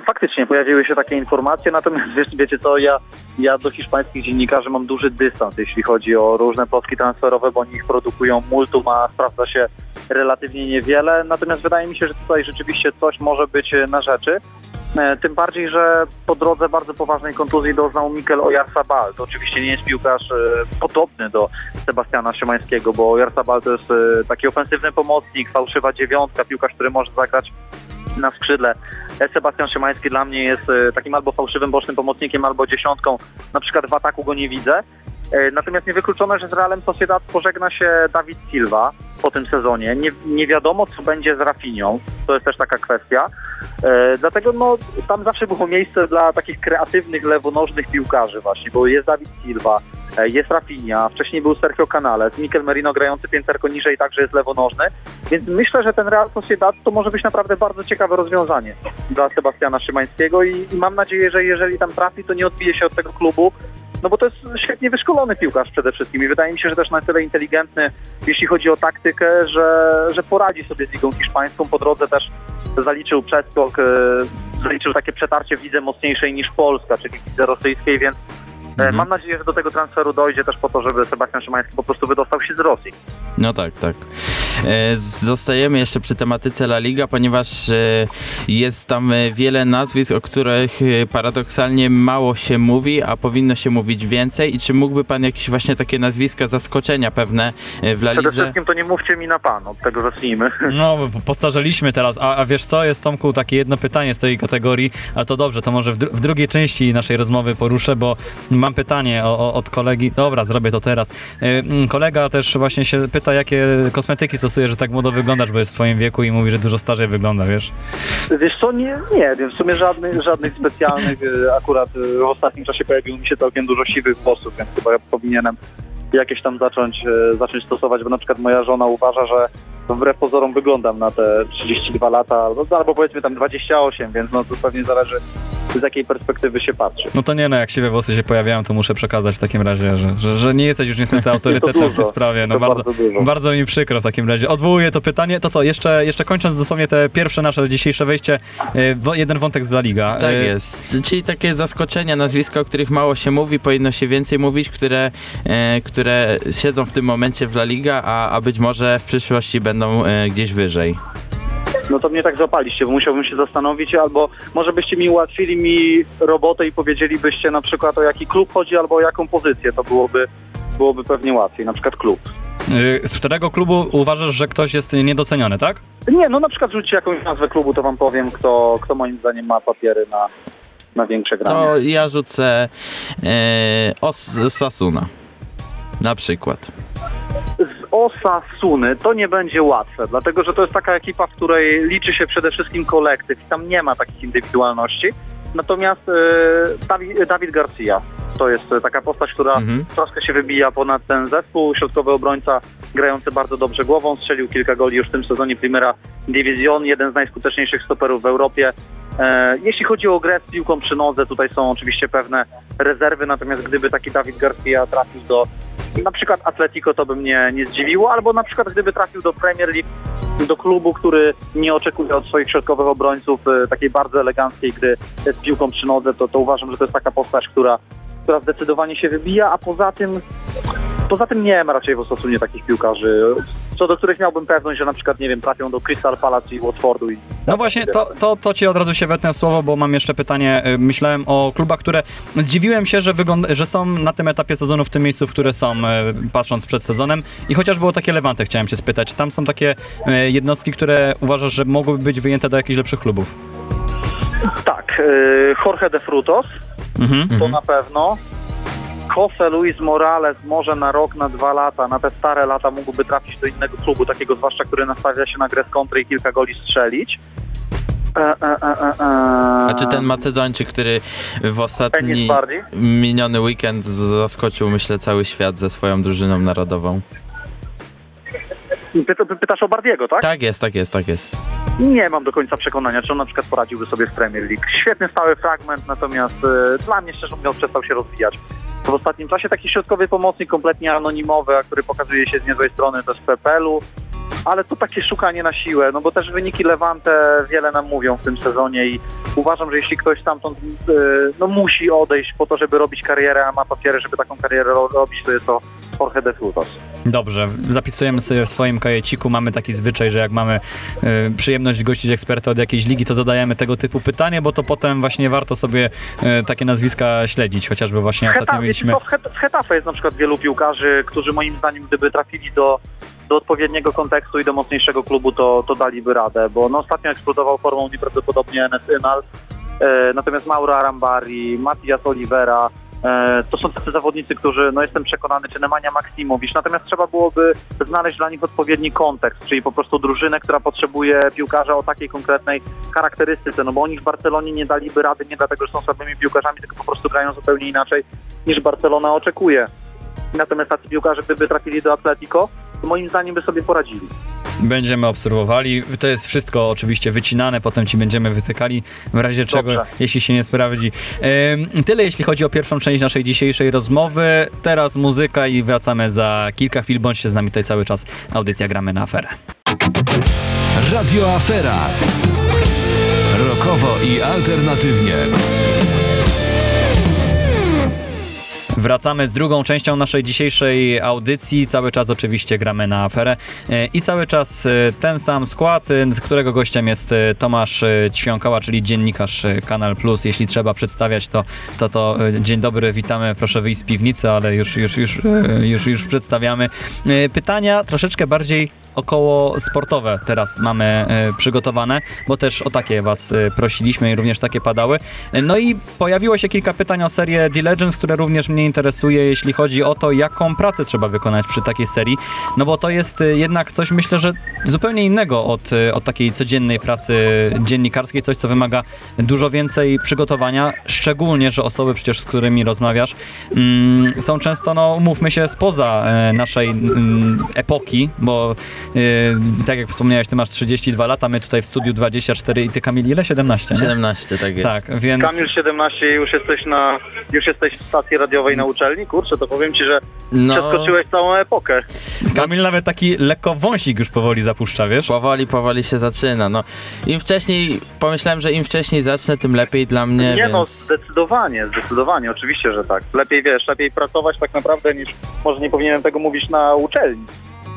Faktycznie pojawiły się takie informacje, natomiast wiecie co, ja, ja do hiszpańskich dziennikarzy mam duży dystans, jeśli chodzi o różne plotki transferowe, bo oni ich produkują multum, a sprawdza się relatywnie niewiele, natomiast wydaje mi się, że tutaj rzeczywiście coś może być e, na rzeczy. E, Tym bardziej, że po drodze bardzo poważnej kontuzji doznał Mikel Oyarzabal. To oczywiście nie jest piłkarz e, podobny do Sebastiana Szymańskiego, bo Oyarzabal to jest e, taki ofensywny pomocnik, fałszywa dziewiątka, piłkarz, który może zagrać na skrzydle. Sebastian Szymański dla mnie jest takim albo fałszywym bocznym pomocnikiem, albo dziesiątką. Na przykład w ataku go nie widzę. E, Natomiast niewykluczone, że z Realem Sociedad pożegna się Dawid Silva po tym sezonie. Nie, nie wiadomo, co będzie z Rafinią. To jest też taka kwestia. E, dlatego no, tam zawsze było miejsce dla takich kreatywnych, lewonożnych piłkarzy właśnie, bo jest Dawid Silva, e, jest Rafinha, wcześniej był Sergio Canales, Mikel Merino grający pięterko niżej także jest lewonożny, więc myślę, że ten Real Sociedad to może być naprawdę bardzo ciekawe rozwiązanie dla Sebastiana Szymańskiego i, i mam nadzieję, że jeżeli tam trafi, to nie odbije się od tego klubu, no bo to jest świetnie wyszkolony piłkarz przede wszystkim i wydaje mi się, że też na tyle inteligentny, jeśli chodzi o taktykę, że, że poradzi sobie z Ligą Hiszpańską. Po drodze też zaliczył przeskok, e, zaliczył takie przetarcie w lidze mocniejszej niż Polska, czyli w lidze rosyjskiej, więc e, Mhm. mam nadzieję, że do tego transferu dojdzie też po to, żeby Sebastian Szymański po prostu wydostał się z Rosji. No tak, tak. E, Zostajemy jeszcze przy tematyce La Liga, ponieważ e, jest tam e, wiele nazwisk, o których paradoksalnie mało się mówi, a powinno się mówić więcej. I czy mógłby pan jakieś właśnie takie nazwiska, zaskoczenia pewne w La Przede Lidze? wszystkim to nie mówcie mi na pan, od tego zacznijmy. No, po- postarzeliśmy teraz, a, a wiesz co, jest Tomku takie jedno pytanie z tej kategorii, ale to dobrze, to może w, dru- w drugiej części naszej rozmowy poruszę, bo mam pytanie o, o, od kolegi, dobra, zrobię to teraz. Kolega też właśnie się pyta, jakie kosmetyki stosuje, że tak młodo wyglądasz, bo jest w twoim wieku i mówi, że dużo starzej wygląda, wiesz? Wiesz co, nie, nie wiem, w sumie żadnych, żadnych specjalnych, e, akurat e, w ostatnim czasie pojawiło mi się całkiem dużo siwych włosów, więc chyba ja powinienem jakieś tam zacząć, e, zacząć stosować, bo na przykład moja żona uważa, że wbrew pozorom wyglądam na te 32 lata, albo powiedzmy tam 28, więc no to pewnie zależy z jakiej perspektywy się patrzy. No to nie no, jak siwe włosy się pojawiają, to muszę przekazać w takim razie, że, że, że nie jesteś już niestety autorytetem w tej sprawie. No to bardzo, bardzo bardzo mi przykro w takim razie. Odwołuję to pytanie. To co, jeszcze, jeszcze kończąc dosłownie te pierwsze nasze dzisiejsze wejście, wo- jeden wątek z La Liga. Tak Y, jest. Czyli takie zaskoczenia, nazwiska, o których mało się mówi, powinno się więcej mówić, które, e, które siedzą w tym momencie w La Liga, a, a być może w przyszłości będą e, gdzieś wyżej. No to mnie tak złapaliście, bo musiałbym się zastanowić, albo może byście mi ułatwili mi robotę i powiedzielibyście na przykład o jaki klub chodzi, albo o jaką pozycję, to byłoby, byłoby pewnie łatwiej, na przykład klub. y, Z którego klubu uważasz, że ktoś jest niedoceniony, tak? Nie, no na przykład rzućcie jakąś nazwę klubu, to wam powiem, kto, kto moim zdaniem ma papiery na, na większe granie. To ja rzucę e, Os Sasuna. Na przykład. Osasuny to nie będzie łatwe, dlatego że to jest taka ekipa, w której liczy się przede wszystkim kolektyw i tam nie ma takich indywidualności. Natomiast e, Dawid, Dawid Garcia to jest e, taka postać, która Mhm. troszkę się wybija ponad ten zespół. Środkowy obrońca grający bardzo dobrze głową, strzelił kilka goli już w tym sezonie Primera Division, jeden z najskuteczniejszych stoperów w Europie. E, jeśli chodzi o grę z piłką przy nodze, tutaj są oczywiście pewne rezerwy, natomiast gdyby taki Dawid Garcia trafił do na przykład Atletico, to by mnie nie zdziwiło, albo na przykład gdyby trafił do Premier League, do klubu, który nie oczekuje od swoich środkowych obrońców e, takiej bardzo eleganckiej gry z piłką przy nodze, to, to uważam, że to jest taka postać, która, która zdecydowanie się wybija, a poza tym Poza tym nie ma raczej w Osasunie takich piłkarzy, co do których miałbym pewność, że na przykład, nie wiem, trafią do Crystal Palace i Watfordu i No właśnie, to, to, to ci od razu się wetnę w słowo, bo mam jeszcze pytanie. Y, Myślałem o klubach, które zdziwiłem się, że, wygląda, że są na tym etapie sezonu w tym miejscu, w które są, y, patrząc przed sezonem. I chociaż było takie Levante, chciałem cię spytać. Tam są takie y, jednostki, które uważasz, że mogłyby być wyjęte do jakichś lepszych klubów? Tak, Jorge de Frutos, Mhm. to na pewno. Jose Luis Morales może na rok, na dwa lata, na te stare lata mógłby trafić do innego klubu, takiego zwłaszcza, który nastawia się na grę z kontry i kilka goli strzelić. E, e, e. A czy ten Macedończyk, który w ostatni miniony weekend zaskoczył, myślę, cały świat ze swoją drużyną narodową? Pyta, pytasz o Bardiego, tak? Tak jest, tak jest, tak jest. Nie mam do końca przekonania, czy on na przykład poradziłby sobie w Premier League. Świetny stały fragment, natomiast e, dla mnie szczerze mówiąc przestał się rozwijać. W ostatnim czasie taki środkowy pomocnik, kompletnie anonimowy, a który pokazuje się z niezłej strony też w PPL-u. Ale to takie szukanie na siłę, no bo też wyniki Levante wiele nam mówią w tym sezonie i uważam, że jeśli ktoś stamtąd y, no, musi odejść po to, żeby robić karierę, a ma papiery, żeby taką karierę ro robić, to jest to Jorge de Frutos. Dobrze, zapisujemy sobie w swoim kajeciku, mamy taki zwyczaj, że jak mamy y, przyjemność gościć eksperta od jakiejś ligi, to zadajemy tego typu pytanie, bo to potem właśnie warto sobie y, takie nazwiska śledzić, chociażby właśnie ostatnio Hetafe, mieliśmy... to w Het- w Hetafe jest na przykład wielu piłkarzy, którzy moim zdaniem gdyby trafili do, do odpowiedniego kontekstu i do mocniejszego klubu, to, to daliby radę, bo no, ostatnio eksplodował formą nieprawdopodobnie Enes Ynal, e, natomiast Mauro Arambari, Matias Oliveira, e, to są tacy zawodnicy, którzy, no jestem przekonany, czy Nemanja Maksimowicz, natomiast trzeba byłoby znaleźć dla nich odpowiedni kontekst, czyli po prostu drużynę, która potrzebuje piłkarza o takiej konkretnej charakterystyce, no bo oni w Barcelonie nie daliby rady nie dlatego, że są słabymi piłkarzami, tylko po prostu grają zupełnie inaczej niż Barcelona oczekuje. Natomiast tacy piłkarze, gdyby trafili do Atletico, to moim zdaniem by sobie poradzili. Będziemy obserwowali. To jest wszystko oczywiście wycinane, potem ci będziemy wytykali w razie czego, Dobrze. jeśli się nie sprawdzi. Ym, tyle jeśli chodzi o pierwszą część naszej dzisiejszej rozmowy. Teraz muzyka i wracamy za kilka chwil. Bądźcie z nami tutaj cały czas. Audycja Gramy na aferę. Radio Afera. Rokowo i alternatywnie. Wracamy z drugą częścią naszej dzisiejszej audycji. Cały czas oczywiście gramy na aferę E, i cały czas e, ten sam skład, e, z którego gościem jest Tomasz Ćwiąkała, czyli dziennikarz Kanal Plus. Jeśli trzeba przedstawiać, to, to, to dzień dobry, witamy, proszę wyjść z piwnicy, ale już, już, już, już, już przedstawiamy. Pytania troszeczkę bardziej około sportowe teraz mamy przygotowane, bo też o takie was prosiliśmy i również takie padały. No i pojawiło się kilka pytań o serię The Legends, które również mnie interesuje, jeśli chodzi o to, jaką pracę trzeba wykonać przy takiej serii, no bo to jest e, jednak coś, myślę, że zupełnie innego od, e, od takiej codziennej pracy dziennikarskiej, coś, co wymaga dużo więcej przygotowania, szczególnie, że osoby przecież, z którymi rozmawiasz, mm, są często, no umówmy się, spoza e, naszej mm, epoki, bo e, tak jak wspomniałeś, ty masz 32 lata, my tutaj w studiu 24 i ty Kamil ile? 17, nie? 17, tak jest. Tak, więc... Kamil 17 już jesteś na, już jesteś w stacji radiowej na uczelni? Kurczę, to powiem ci, że No, przeskoczyłeś całą epokę. Kamil nawet taki lekko wąsik już powoli zapuszcza, wiesz? powoli, powoli się zaczyna. No, im wcześniej, pomyślałem, że im wcześniej zacznę, tym lepiej dla mnie, Nie więc... no, zdecydowanie, zdecydowanie, oczywiście, że tak. Lepiej wiesz, lepiej pracować tak naprawdę niż, może nie powinienem tego mówić na uczelni,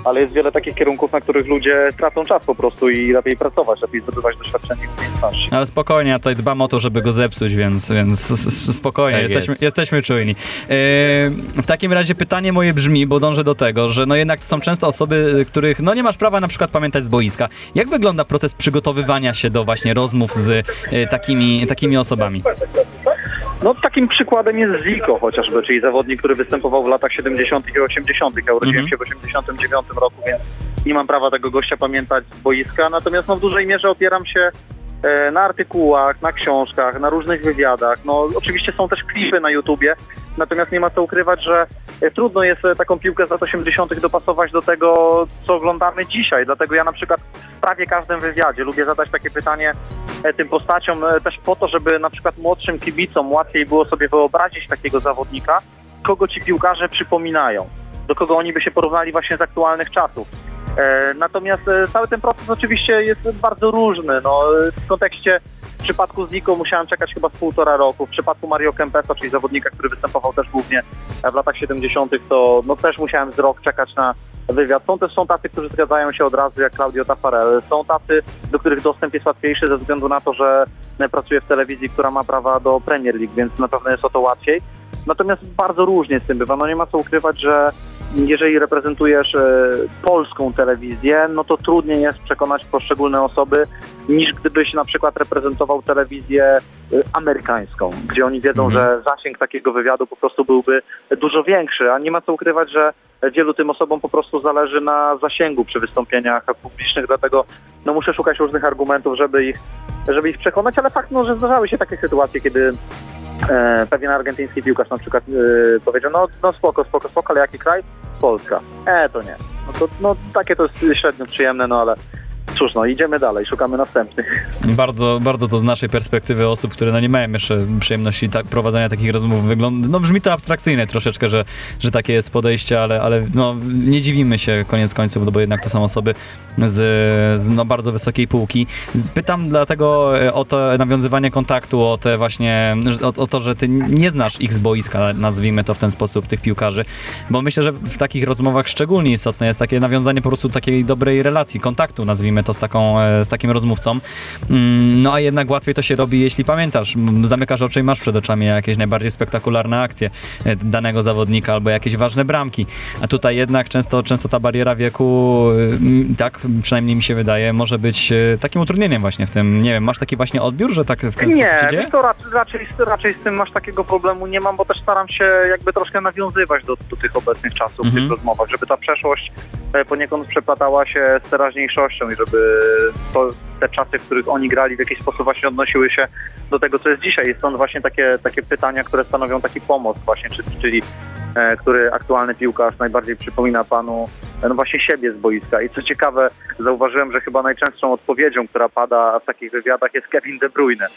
ale jest wiele takich kierunków, na których ludzie tracą czas po prostu i lepiej pracować, lepiej zdobywać doświadczenie i umiejętności. Ale spokojnie, ja tutaj dbam o to, żeby go zepsuć, więc, więc spokojnie, Tak jesteśmy, jest. jesteśmy czujni. Yy, w takim razie pytanie moje brzmi, bo dążę do tego, że no jednak to są często osoby, y, których no nie masz prawa na przykład pamiętać z boiska. Jak wygląda proces przygotowywania się do właśnie rozmów z y, takimi, takimi osobami? No takim przykładem jest Zico chociażby, czyli zawodnik, który występował w latach 70. i 80. Ja urodziłem Mhm. się w 89 roku, więc nie mam prawa tego gościa pamiętać z boiska, natomiast no w dużej mierze opieram się na artykułach, na książkach, na różnych wywiadach. No oczywiście są też klipy na YouTubie, natomiast nie ma co ukrywać, że e, trudno jest e, taką piłkę z lat 80. dopasować do tego, co oglądamy dzisiaj. Dlatego ja na przykład w prawie każdym wywiadzie lubię zadać takie pytanie e, tym postaciom e, też po to, żeby na przykład młodszym kibicom łatwiej było sobie wyobrazić takiego zawodnika, kogo ci piłkarze przypominają, do kogo oni by się porównali właśnie z aktualnych czasów. E, Natomiast e, cały ten proces oczywiście jest bardzo różny. No, w kontekście w przypadku Zico musiałem czekać chyba z półtora roku. W przypadku Mario Kempesa, czyli zawodnika, który występował też głównie w latach 70., to no, też musiałem z rok czekać na wywiad. Są też są tacy, którzy zgadzają się od razu, jak Claudio Taffarel. Są tacy, do których dostęp jest łatwiejszy ze względu na to, że e, pracuję w telewizji, która ma prawa do Premier League, więc na pewno jest o to łatwiej. Natomiast bardzo różnie z tym bywa. No nie ma co ukrywać, że jeżeli reprezentujesz e, polską telewizję, no to trudniej jest przekonać poszczególne osoby, niż gdybyś na przykład reprezentował telewizję e, amerykańską, gdzie oni wiedzą, Mhm. że zasięg takiego wywiadu po prostu byłby dużo większy, a nie ma co ukrywać, że wielu tym osobom po prostu zależy na zasięgu przy wystąpieniach publicznych, dlatego no muszę szukać różnych argumentów, żeby ich, żeby ich przekonać, ale fakt, no, że zdarzały się takie sytuacje, kiedy e, pewien argentyński piłkarz na przykład e, powiedział, no, no spoko, spoko, spoko, ale jaki kraj? Polska. E, to nie. No to no, takie to jest średnio przyjemne, no ale cóż, no idziemy dalej, szukamy następnych. Bardzo, bardzo to z naszej perspektywy osób, które no nie mają jeszcze przyjemności tak, prowadzenia takich rozmów wygląda. No brzmi to abstrakcyjnie troszeczkę, że, że takie jest podejście, ale, ale no, nie dziwimy się koniec końców, no bo jednak to są osoby z, z no, bardzo wysokiej półki. Pytam dlatego e, o to nawiązywanie kontaktu, o te właśnie, o, o to, że ty nie znasz ich z boiska, nazwijmy to w ten sposób, tych piłkarzy, bo myślę, że w takich rozmowach szczególnie istotne jest takie nawiązanie po prostu takiej dobrej relacji, kontaktu, nazwijmy to z, taką, e, z takim rozmówcą. Mm, No a jednak łatwiej to się robi, jeśli pamiętasz, zamykasz oczy i masz przed oczami jakieś najbardziej spektakularne akcje e, danego zawodnika albo jakieś ważne bramki. A tutaj jednak często, często ta bariera wieku, e, tak przynajmniej mi się wydaje, może być takim utrudnieniem właśnie w tym. Nie wiem, masz taki właśnie odbiór, że tak w ten Nie, sposób się dzieje? to raczej, raczej, raczej z tym masz takiego problemu nie mam, bo też staram się jakby troszkę nawiązywać do, do tych obecnych czasów Mhm. tych rozmowach, żeby ta przeszłość poniekąd przeplatała się z teraźniejszością i żeby to, te czasy, w których oni grali w jakiś sposób właśnie odnosiły się do tego, co jest dzisiaj. Stąd właśnie takie, takie pytania, które stanowią taki pomoc właśnie, czy, czyli e, który aktualny piłkarz najbardziej przypomina panu no właśnie siebie z boiska. I co ciekawe, zauważyłem, że chyba najczęstszą odpowiedzią, która pada w takich wywiadach jest Kevin De Bruyne.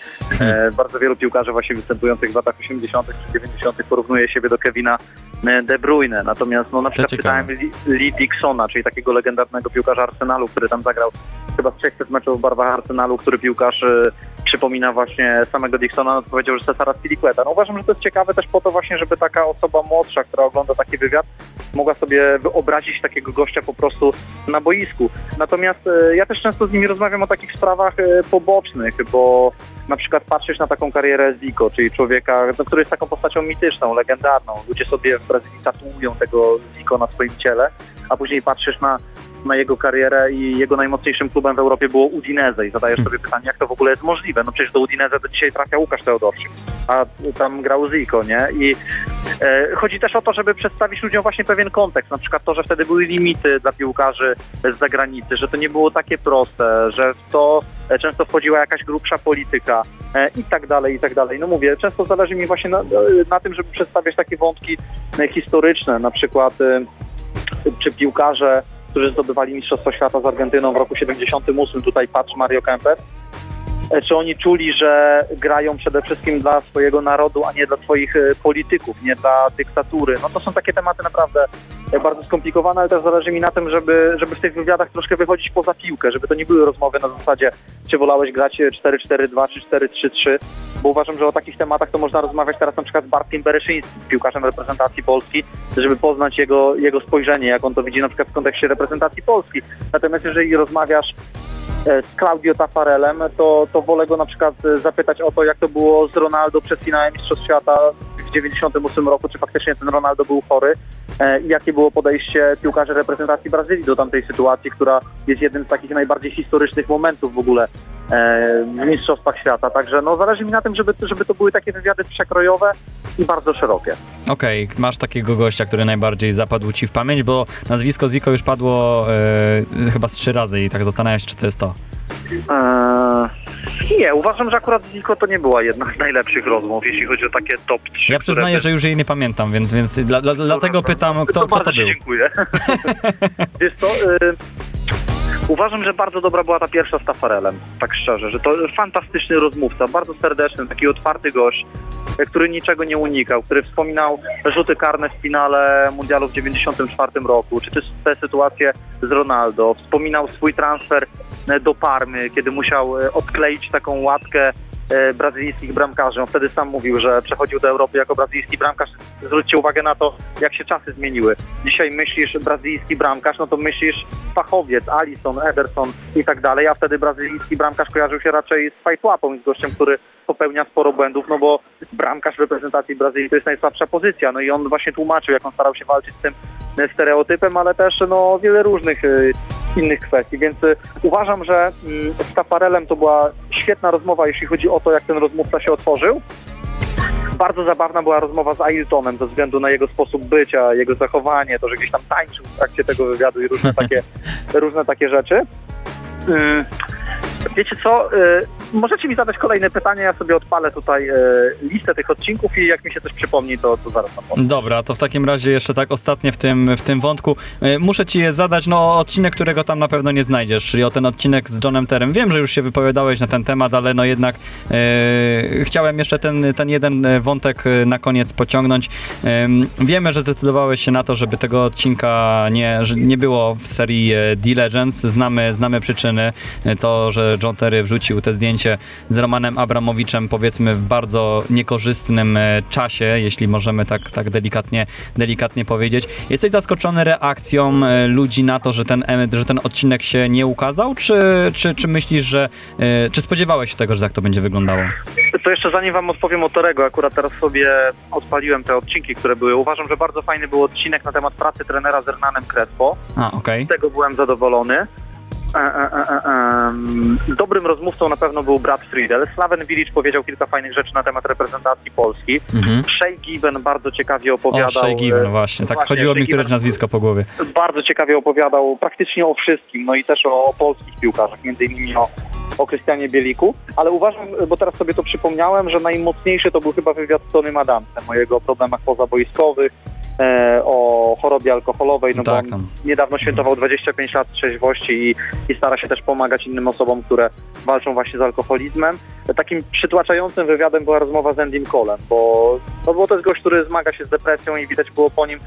E, bardzo wielu piłkarzy właśnie występujących w latach 80. czy 90. porównuje siebie do Kevina e, De Bruyne. Natomiast no, na przykład pytałem Lee, Dixona, czyli takiego legendarnego piłkarza Arsenalu, który tam zagrał chyba z 600 meczów w barwach Arsenalu, który piłkarz e, przypomina właśnie samego Dixona, no powiedział, że Cesara Spilicueta. No uważam, że to jest ciekawe też po to właśnie, żeby taka osoba młodsza, która ogląda taki wywiad, mogła sobie wyobrazić takiego gościa po prostu na boisku. Natomiast e, ja też często z nimi rozmawiam o takich sprawach e, pobocznych, bo na przykład patrzysz na taką karierę Zico, czyli człowieka, no, który jest taką postacią mityczną, legendarną. Ludzie sobie w Brazylii tatuują tego Zico na swoim ciele, a później patrzysz na na jego karierę i jego najmocniejszym klubem w Europie było Udinese i zadajesz sobie pytanie, jak to w ogóle jest możliwe. No przecież do Udinese do dzisiaj trafia Łukasz Teodorczyk, a tam grał Zico, nie? I e, chodzi też o to, żeby przedstawić ludziom właśnie pewien kontekst, na przykład to, że wtedy były limity dla piłkarzy z zagranicy, że to nie było takie proste, że w to e, często wchodziła jakaś grubsza polityka e, i tak dalej, i tak dalej. No mówię, często zależy mi właśnie na, na tym, żeby przedstawiać takie wątki e, historyczne, na przykład e, czy piłkarze, którzy zdobywali Mistrzostwo Świata z Argentyną w roku 78, tutaj patrz Mario Kempes, czy oni czuli, że grają przede wszystkim dla swojego narodu, a nie dla swoich e, polityków, nie dla dyktatury. No to są takie tematy naprawdę e, bardzo skomplikowane, ale też zależy mi na tym, żeby, żeby w tych wywiadach troszkę wychodzić poza piłkę, żeby to nie były rozmowy na zasadzie, czy wolałeś grać 4-4-2 czy 4-3-3, bo uważam, że o takich tematach to można rozmawiać teraz na przykład z Bartkiem Bereszyńskim, piłkarzem reprezentacji Polski, żeby poznać jego, jego spojrzenie, jak on to widzi na przykład w kontekście reprezentacji Polski. Natomiast jeżeli rozmawiasz e, z Claudio Tafarelem, to, to wolę go na przykład e, zapytać o to, jak to było z Ronaldo przed finałem Mistrzostw Świata w 98 roku, czy faktycznie ten Ronaldo był chory e, i jakie było podejście piłkarzy reprezentacji Brazylii do tamtej sytuacji, która jest jednym z takich najbardziej historycznych momentów w ogóle e, w Mistrzostwach Świata. Także no, zależy mi na tym, żeby, żeby to były takie wywiady przekrojowe i bardzo szerokie. Okej, masz takiego gościa, który najbardziej zapadł ci w pamięć, bo nazwisko Ziko już padło e, chyba z trzy razy i tak zastanawiam się, czy to jest Eee, nie, uważam, że akurat Zico to nie była jedna z najlepszych rozmów, jeśli chodzi o takie top 3. Ja przyznaję, że już jej nie pamiętam, więc, więc dla, dla, dlatego pytam, kto, to kto to był. dziękuję. Wiesz co, y, uważam, że bardzo dobra była ta pierwsza z Tafarelem, tak szczerze, że to fantastyczny rozmówca, bardzo serdeczny, taki otwarty gość, który niczego nie unikał, który wspominał rzuty karne w finale Mundialu w 94 roku, czy też te sytuacje z Ronaldo, wspominał swój transfer y, do Parmy, kiedy musiał y, odkleić taką łatkę e, brazylijskich bramkarzy. On wtedy sam mówił, że przechodził do Europy jako brazylijski bramkarz. Zwróćcie uwagę na to, jak się czasy zmieniły. Dzisiaj myślisz brazylijski bramkarz, no to myślisz fachowiec, Alisson, Ederson i tak dalej, a wtedy brazylijski bramkarz kojarzył się raczej z fajtłapą z gościem, który popełnia sporo błędów, no bo bramkarz w reprezentacji Brazylii to jest najsłabsza pozycja. No i on właśnie tłumaczył, jak on starał się walczyć z tym stereotypem, ale też no wiele różnych e, innych kwestii, więc y, uważam, że mm, z Tafarelem to była świetna rozmowa, jeśli chodzi o to, jak ten rozmówca się otworzył. Bardzo zabawna była rozmowa z Ailtonem ze względu na jego sposób bycia, jego zachowanie, to, że gdzieś tam tańczył w trakcie tego wywiadu i różne takie, różne takie rzeczy. Wiecie co? y, możecie mi zadać kolejne pytania, ja sobie odpalę tutaj e, listę tych odcinków i jak mi się coś przypomni, to, to zaraz odpowiem. Dobra, to w takim razie jeszcze tak ostatnie w tym, w tym wątku. E, Muszę ci je zadać, no odcinek, którego tam na pewno nie znajdziesz, czyli o ten odcinek z Johnem Terem. Wiem, że już się wypowiadałeś na ten temat, ale no jednak chciałem jeszcze ten, ten jeden wątek na koniec pociągnąć. Em, wiemy, że zdecydowałeś się na to, żeby tego odcinka nie, nie było w serii e, D-Legends. Znamy, znamy przyczyny. To, że John Terry wrzucił te zdjęcie z Romanem Abramowiczem, powiedzmy w bardzo niekorzystnym e, czasie, jeśli możemy tak, tak delikatnie, delikatnie powiedzieć. Jesteś zaskoczony reakcją e, ludzi na to, że ten, że ten odcinek się nie ukazał, czy, czy, czy myślisz, że, e, czy spodziewałeś się tego, że tak to będzie wyglądało? To jeszcze zanim wam odpowiem o Torego, akurat teraz sobie odpaliłem te odcinki, które były. Uważam, że bardzo fajny był odcinek na temat pracy trenera z Hernanem Crespo. A, okej. Z tego byłem zadowolony. E, e, e. Dobrym rozmówcą na pewno był Brad Friedel. Slaven Bilic powiedział kilka fajnych rzeczy na temat reprezentacji Polski. Mhm. Shay Given bardzo ciekawie O, opowiadał. Shea Given, e, właśnie. Tak właśnie, chodziło mi któreś Given nazwisko po głowie. Bardzo ciekawie opowiadał praktycznie o wszystkim, no i też o, o polskich piłkarzach, między innymi o, o Krystianie Bieliku, ale uważam, bo teraz sobie to przypomniałem, że najmocniejszy to był chyba wywiad z Tonym Adamsem o jego problemach pozabojskowych, e, o chorobie alkoholowej, no Tak, bo tam. on niedawno świętował 25 lat trzeźwości i, i stara się też pomagać innym osobom, które walczą właśnie z alkoholizmem. Takim przytłaczającym wywiadem była rozmowa z Endym Colem, bo, no bo to jest gość, który zmaga się z depresją i widać było po nim,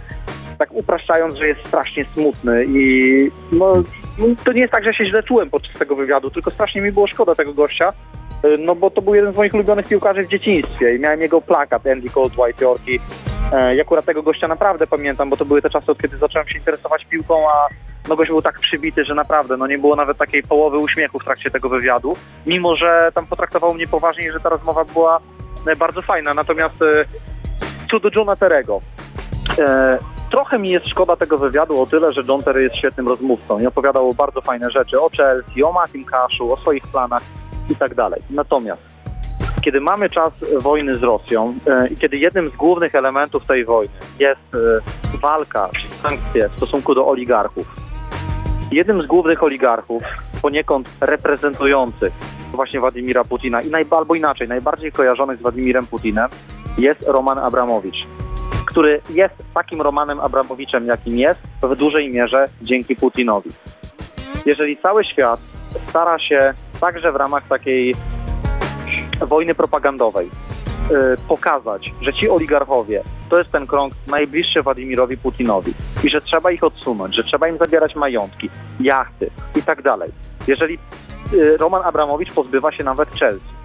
tak upraszczając, że jest strasznie smutny i no, to nie jest tak, że się źle czułem podczas tego wywiadu, tylko strasznie mi było szkoda tego gościa, no bo to był jeden z moich ulubionych piłkarzy w dzieciństwie i miałem jego plakat Andy Cole z White Yorki. E, akurat tego gościa naprawdę pamiętam, bo to były te czasy, od kiedy zacząłem się interesować piłką, a no gość był tak przybity, że naprawdę no nie było nawet takiej połowy uśmiechu w trakcie tego wywiadu, mimo że tam potraktował mnie poważnie i że ta rozmowa była e, bardzo fajna. Natomiast e, co do Johna Terego, trochę mi jest szkoda tego wywiadu o tyle, że John Terry jest świetnym rozmówcą i opowiadał bardzo fajne rzeczy o Chelsea, o Matim Kaszu, o swoich planach i tak dalej. Natomiast kiedy mamy czas wojny z Rosją e, i kiedy jednym z głównych elementów tej wojny jest e, walka sankcje w stosunku do oligarchów, jednym z głównych oligarchów, poniekąd reprezentujących właśnie Władimira Putina i naj, albo inaczej, najbardziej kojarzonych z Władimirem Putinem jest Roman Abramowicz, który jest takim Romanem Abramowiczem, jakim jest, w dużej mierze dzięki Putinowi. Jeżeli cały świat stara się także w ramach takiej wojny propagandowej y, pokazać, że ci oligarchowie to jest ten krąg najbliższy Władimirowi Putinowi i że trzeba ich odsunąć, że trzeba im zabierać majątki, jachty i tak dalej. Jeżeli y, Roman Abramowicz pozbywa się nawet Chelsea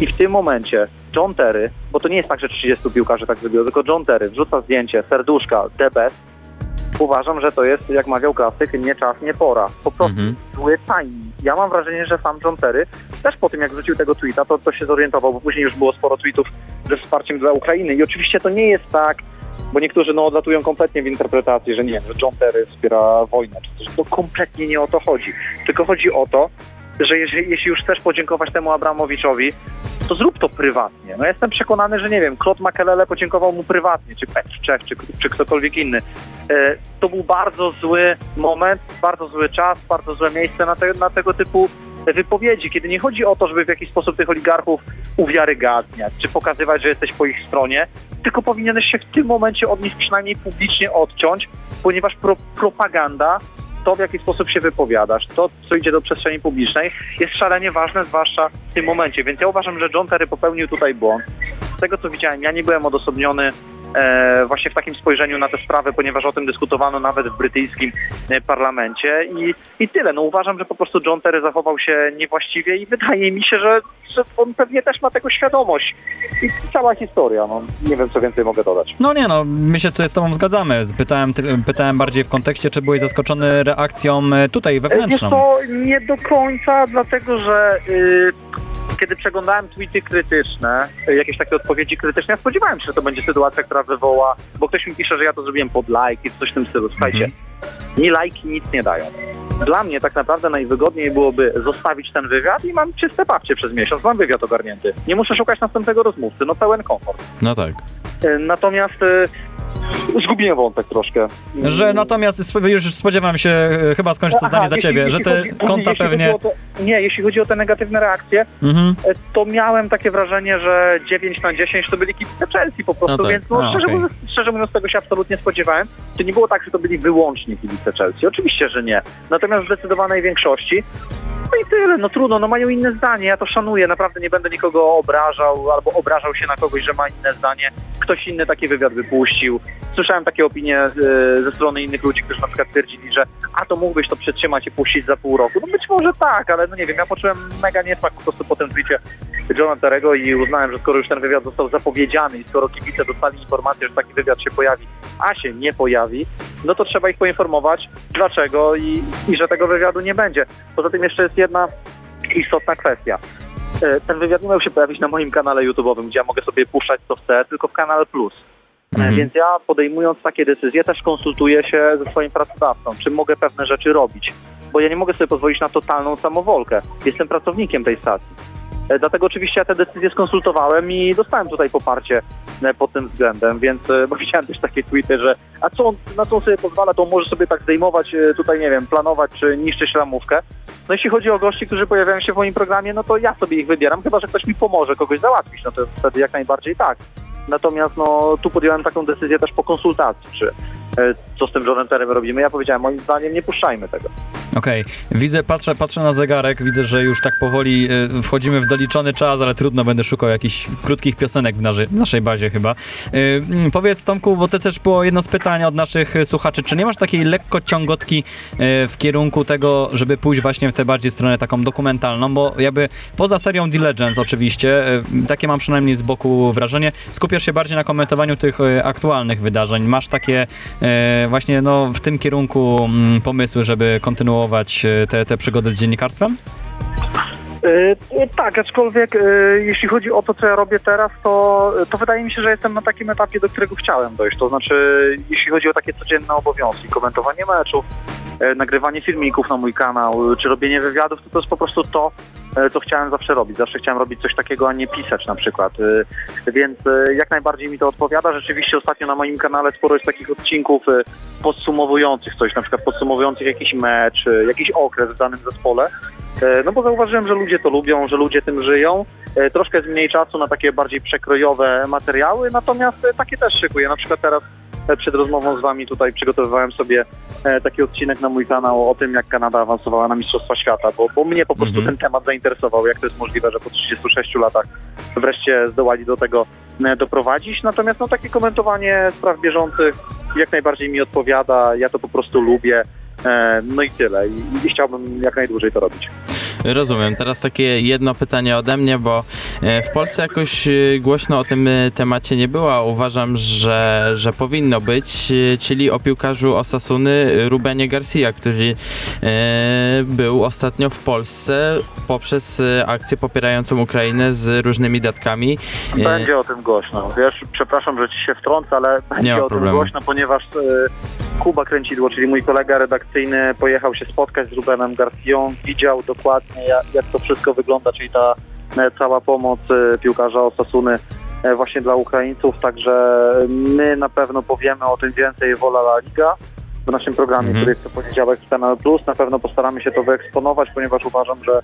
i w tym momencie John Terry, bo to nie jest tak, że 30 piłkarzy tak zrobiło, tylko John Terry wrzuca zdjęcie, serduszka, the best, uważam, że to jest, jak mawiał klasyk, nie czas, nie pora. Po prostu Mhm. zły timing. Ja mam wrażenie, że sam John Terry też po tym, jak wrzucił tego tweeta, to, to się zorientował, bo później już było sporo tweetów ze wsparciem dla Ukrainy. I oczywiście to nie jest tak, bo niektórzy no, odlatują kompletnie w interpretacji, że nie wiem, że John Terry wspiera wojnę, czy. To kompletnie nie o to chodzi. Tylko chodzi o to, że jeżeli, jeśli już chcesz podziękować temu Abramowiczowi, to zrób to prywatnie. No jestem przekonany, że nie wiem, Claude Makelele podziękował mu prywatnie, czy Petr Czech, czy, czy ktokolwiek inny. E, to był bardzo zły moment, bardzo zły czas, bardzo złe miejsce na, te, na tego typu wypowiedzi, kiedy nie chodzi o to, żeby w jakiś sposób tych oligarchów uwiarygadniać, czy pokazywać, że jesteś po ich stronie, tylko powinieneś się w tym momencie od nich przynajmniej publicznie odciąć, ponieważ pro, propaganda to, w jaki sposób się wypowiadasz, to, co idzie do przestrzeni publicznej, jest szalenie ważne, zwłaszcza w tym momencie. Więc ja uważam, że John Terry popełnił tutaj błąd. Z tego, co widziałem, ja nie byłem odosobniony e, właśnie w takim spojrzeniu na tę sprawę, ponieważ o tym dyskutowano nawet w brytyjskim e, parlamencie i, i tyle. No uważam, że po prostu John Terry zachował się niewłaściwie i wydaje mi się, że, że on pewnie też ma tego świadomość. I cała historia, no nie wiem, co więcej mogę dodać. No nie no, my się tutaj z tobą zgadzamy. Pytałem, pytałem bardziej w kontekście, czy byłeś zaskoczony reakcją e, tutaj Wiesz wewnętrzną. to nie do końca, dlatego że y, kiedy przeglądałem tweety krytyczne, y, jakieś takie odpowiedzi krytyczne, ja spodziewałem się, że to będzie sytuacja, która wywoła, bo ktoś mi pisze, że ja to zrobiłem pod lajki, coś w tym stylu. Słuchajcie, ni lajki nic nie dają. Dla mnie tak naprawdę najwygodniej byłoby zostawić ten wywiad i mam czyste papcie przez miesiąc, mam wywiad ogarnięty. Nie muszę szukać następnego rozmówcy, no pełen komfort. No tak. E, Natomiast e, Zgubiłem wątek troszkę. Że natomiast już spodziewam się, e, chyba skończę to Aha, zdanie za jeśli- ciebie, że jeśli te chodzi- konta jeśli pewnie... te- nie, jeśli chodzi o te negatywne reakcje, Mhm. e, to miałem takie wrażenie, że 9 na 10 to byli kibice Chelsea po prostu, No tak. więc no, A, szczerze, okej. mówiąc, szczerze mówiąc tego się absolutnie spodziewałem. To nie było tak, że to byli wyłącznie kibice Chelsea. Oczywiście, że nie. Natomiast w zdecydowanej większości no i tyle, no trudno, no mają inne zdanie, ja to szanuję, naprawdę nie będę nikogo obrażał albo obrażał się na kogoś, że ma inne zdanie. Ktoś inny taki wywiad wypuścił. Słyszałem takie opinie e, ze strony innych ludzi, którzy na przykład twierdzili, że a to mógłbyś to przetrzymać i puścić za pół roku. No być może tak, ale no nie wiem, ja poczułem mega niesmak po prostu po tym tweetie Johna Terego i uznałem, że skoro już ten wywiad został zapowiedziany i skoro kibice dostali informację, że taki wywiad się pojawi, a się nie pojawi, no to trzeba ich poinformować dlaczego i, i że tego wywiadu nie będzie. Poza tym jeszcze jest jedna istotna kwestia. E, Ten wywiad nie miał się pojawić na moim kanale YouTube'owym, gdzie ja mogę sobie puszczać co chcę, tylko w kanale Plus. E, Mhm. Więc ja podejmując takie decyzje też konsultuję się ze swoim pracodawcą, czy mogę pewne rzeczy robić. Bo ja nie mogę sobie pozwolić na totalną samowolkę. Jestem pracownikiem tej stacji. E, Dlatego oczywiście ja te decyzje skonsultowałem i dostałem tutaj poparcie e, pod tym względem, więc e, bo widziałem też takie tweety, że a co on, na co on sobie pozwala, to może sobie tak zdejmować, tutaj nie wiem, planować czy niszczyć ramówkę. No jeśli chodzi o gości, którzy pojawiają się w moim programie, no to ja sobie ich wybieram, chyba że ktoś mi pomoże kogoś załatwić, no to wtedy jak najbardziej tak. Natomiast no, tu podjąłem taką decyzję też po konsultacji, czy co z tym Johnem Terem robimy. Ja powiedziałem, moim zdaniem nie puszczajmy tego. Okej, widzę, patrzę, patrzę na zegarek, widzę, że już tak powoli e, wchodzimy w doliczony czas, ale trudno, będę szukał jakichś krótkich piosenek w, naszy, w naszej bazie chyba. E, mm, powiedz Tomku, bo to też było jedno z pytań od naszych e, słuchaczy, czy nie masz takiej lekko ciągotki w kierunku tego, żeby pójść właśnie w tę bardziej stronę taką dokumentalną, bo jakby poza serią Legends oczywiście, takie mam przynajmniej z boku wrażenie, skupiasz się bardziej na komentowaniu tych aktualnych wydarzeń. Masz takie właśnie no, w tym kierunku mm, pomysły, żeby kontynuować e, te, te przygody z dziennikarstwem? Yy, tak, aczkolwiek yy, jeśli chodzi o to, co ja robię teraz, to, to wydaje mi się, że jestem na takim etapie, do którego chciałem dojść. To znaczy, jeśli chodzi o takie codzienne obowiązki, komentowanie meczów, nagrywanie filmików na mój kanał, czy robienie wywiadów, to to jest po prostu to, co chciałem zawsze robić. Zawsze chciałem robić coś takiego, a nie pisać na przykład. Więc jak najbardziej mi to odpowiada. Rzeczywiście ostatnio na moim kanale sporo jest takich odcinków podsumowujących coś, na przykład podsumowujących jakiś mecz, jakiś okres w danym zespole. E, No bo zauważyłem, że ludzie to lubią, że ludzie tym żyją. E, Troszkę jest mniej czasu na takie bardziej przekrojowe materiały, natomiast e, takie też szykuję. Na przykład teraz e, przed rozmową z Wami tutaj przygotowywałem sobie taki odcinek na mój kanał o tym, jak Kanada awansowała na Mistrzostwa Świata, bo, bo mnie po prostu Mhm. ten temat zainteresował, jak to jest możliwe, że po 36 latach wreszcie zdołali do tego doprowadzić. Natomiast no, takie komentowanie spraw bieżących jak najbardziej mi odpowiada, ja to po prostu lubię. No i tyle. I, I chciałbym jak najdłużej to robić. Rozumiem. Teraz takie jedno pytanie ode mnie, bo e, w Polsce jakoś e, głośno o tym e, temacie nie było, a uważam, że, że powinno być, czyli o piłkarzu Osasuny Rubenie Garcia, który był ostatnio w Polsce poprzez akcję popierającą Ukrainę z różnymi datkami. Będzie o tym głośno. Wiesz, przepraszam, że ci się wtrącę, ale będzie o problemu. tym głośno, ponieważ Kuba Kręcidło, czyli mój kolega redakcyjny, pojechał się spotkać z Rubenem Garcją, widział dokładnie jak, jak to wszystko wygląda, czyli ta e, cała pomoc e, piłkarza Osasuny e, właśnie dla Ukraińców, także my na pewno powiemy o tym więcej Wola La Liga w naszym programie, Mhm. który jest co poniedziałek w Kanal Plus. Na pewno postaramy się to wyeksponować, ponieważ uważam, że,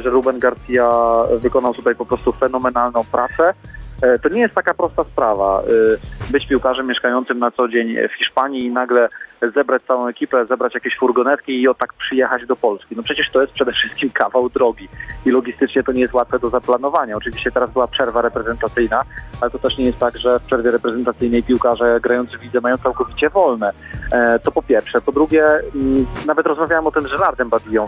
że Ruben Garcia wykonał tutaj po prostu fenomenalną pracę. E, To nie jest taka prosta sprawa, e, być piłkarzem mieszkającym na co dzień w Hiszpanii i nagle zebrać całą ekipę, zebrać jakieś furgonetki i o tak przyjechać do Polski. No przecież to jest przede wszystkim kawał drogi i logistycznie to nie jest łatwe do zaplanowania. Oczywiście teraz była przerwa reprezentacyjna, ale to też nie jest tak, że w przerwie reprezentacyjnej piłkarze grający w lidze mają całkowicie wolne. E, To po pierwsze. Po drugie, mm, nawet rozmawiałem o tym z Gerardem Badillą.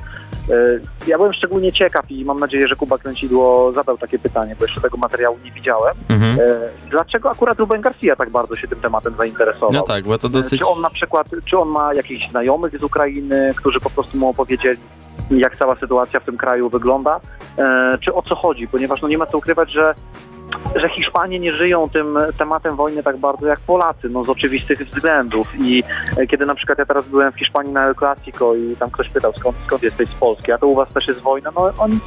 E, Ja byłem szczególnie ciekaw i mam nadzieję, że Kuba Kręcidło zadał takie pytanie, bo jeszcze tego materiału nie widziałem. mhm. E, Dlaczego akurat Ruben Garcia tak bardzo się tym tematem zainteresował? No tak, bo to dosyć... Czy on na przykład, czy on ma jakichś znajomych z Ukrainy, którzy po prostu mu opowiedzieli, jak cała sytuacja w tym kraju wygląda, e, czy o co chodzi? Ponieważ no nie ma co ukrywać, że że Hiszpanie nie żyją tym tematem wojny tak bardzo jak Polacy, no z oczywistych względów. I e, kiedy na przykład ja teraz byłem w Hiszpanii na El Clasico i tam ktoś pytał, skąd, skąd jesteś z Polski, a to u was też jest wojna, no oni,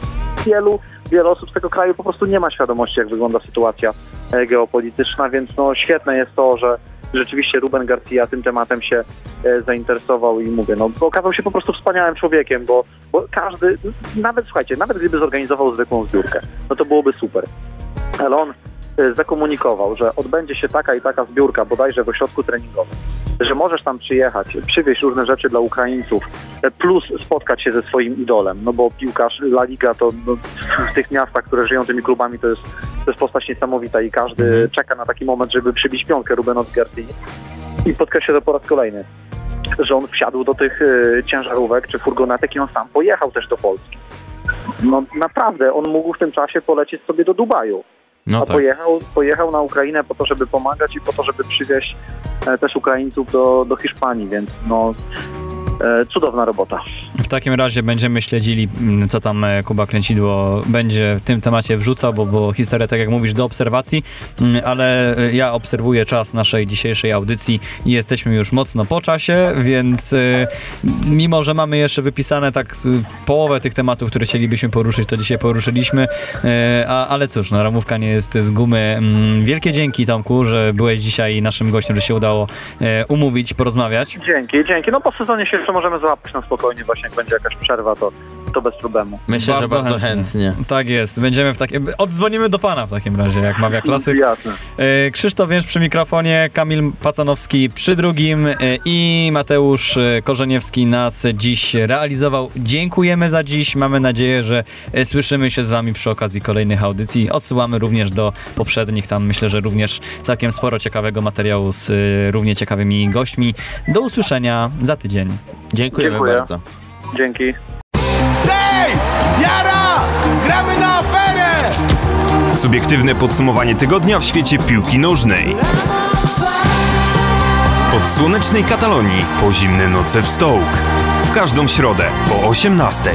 wielu, wiele osób z tego kraju po prostu nie ma świadomości, jak wygląda sytuacja e, geopolityczna, więc no świetne jest to, że rzeczywiście Ruben Garcia tym tematem się e, zainteresował i mówię, no okazał się po prostu wspaniałym człowiekiem, bo, bo każdy, nawet słuchajcie, nawet gdyby zorganizował zwykłą zbiórkę, no to byłoby super. Ale on e, zakomunikował, że odbędzie się taka i taka zbiórka, bodajże w ośrodku treningowym, że możesz tam przyjechać, przywieźć różne rzeczy dla Ukraińców, e, plus spotkać się ze swoim idolem, no bo piłkarz La Liga to no, w tych miastach, które żyją tymi klubami, to jest, to jest postać niesamowita i każdy Mhm. czeka na taki moment, żeby przybić piątkę Rubenowi Garcii i podkreślę to po raz kolejny, że on wsiadł do tych e, ciężarówek czy furgonetek i on sam pojechał też do Polski. No naprawdę, on mógł w tym czasie polecieć sobie do Dubaju, No a tak. pojechał, pojechał na Ukrainę po to, żeby pomagać i po to, żeby przywieźć e, też Ukraińców do, do Hiszpanii, więc no e, cudowna robota. W takim razie będziemy śledzili, mm, co tam e, Kuba Kręcidło będzie w tym temacie wrzucał, bo, bo historia, tak jak mówisz, do obserwacji, Mm, ale e, ja obserwuję czas naszej dzisiejszej audycji i jesteśmy już mocno po czasie, więc e, mimo, że mamy jeszcze wypisane tak połowę tych tematów, które chcielibyśmy poruszyć, to dzisiaj poruszyliśmy, ale cóż, no ramówka nie jest z gumy. Mm, Wielkie dzięki Tomku, że byłeś dzisiaj naszym gościem, że się udało umówić, porozmawiać. Dzięki, dzięki. No po sezonie się jeszcze możemy złapać na spokojnie, właśnie jak będzie jakaś przerwa, to, to bez problemu. Myślę, Bardzo że bardzo chętnie. chętnie. Tak jest, będziemy w takim. Oddzwonimy do pana w takim razie, jak mawia klasyk. Jasne. E, Krzysztof Więcz przy mikrofonie, Kamil Pacanowski przy drugim e, i Mateusz e, Korzeniewski nas dziś realizował. Dziękujemy za dziś. Mamy nadzieję, że słyszymy się z wami przy okazji kolejnych audycji. Odsyłamy również do poprzednich. Tam myślę, że również całkiem sporo ciekawego materiału z równie ciekawymi gośćmi. Do usłyszenia za tydzień. Dziękujemy Dziękuję. bardzo. Dzięki. Hej! Jara! Gramy na aferę! Subiektywne podsumowanie tygodnia w świecie piłki nożnej. Od słonecznej Katalonii po zimne noce w Stołk. W każdą środę po 18.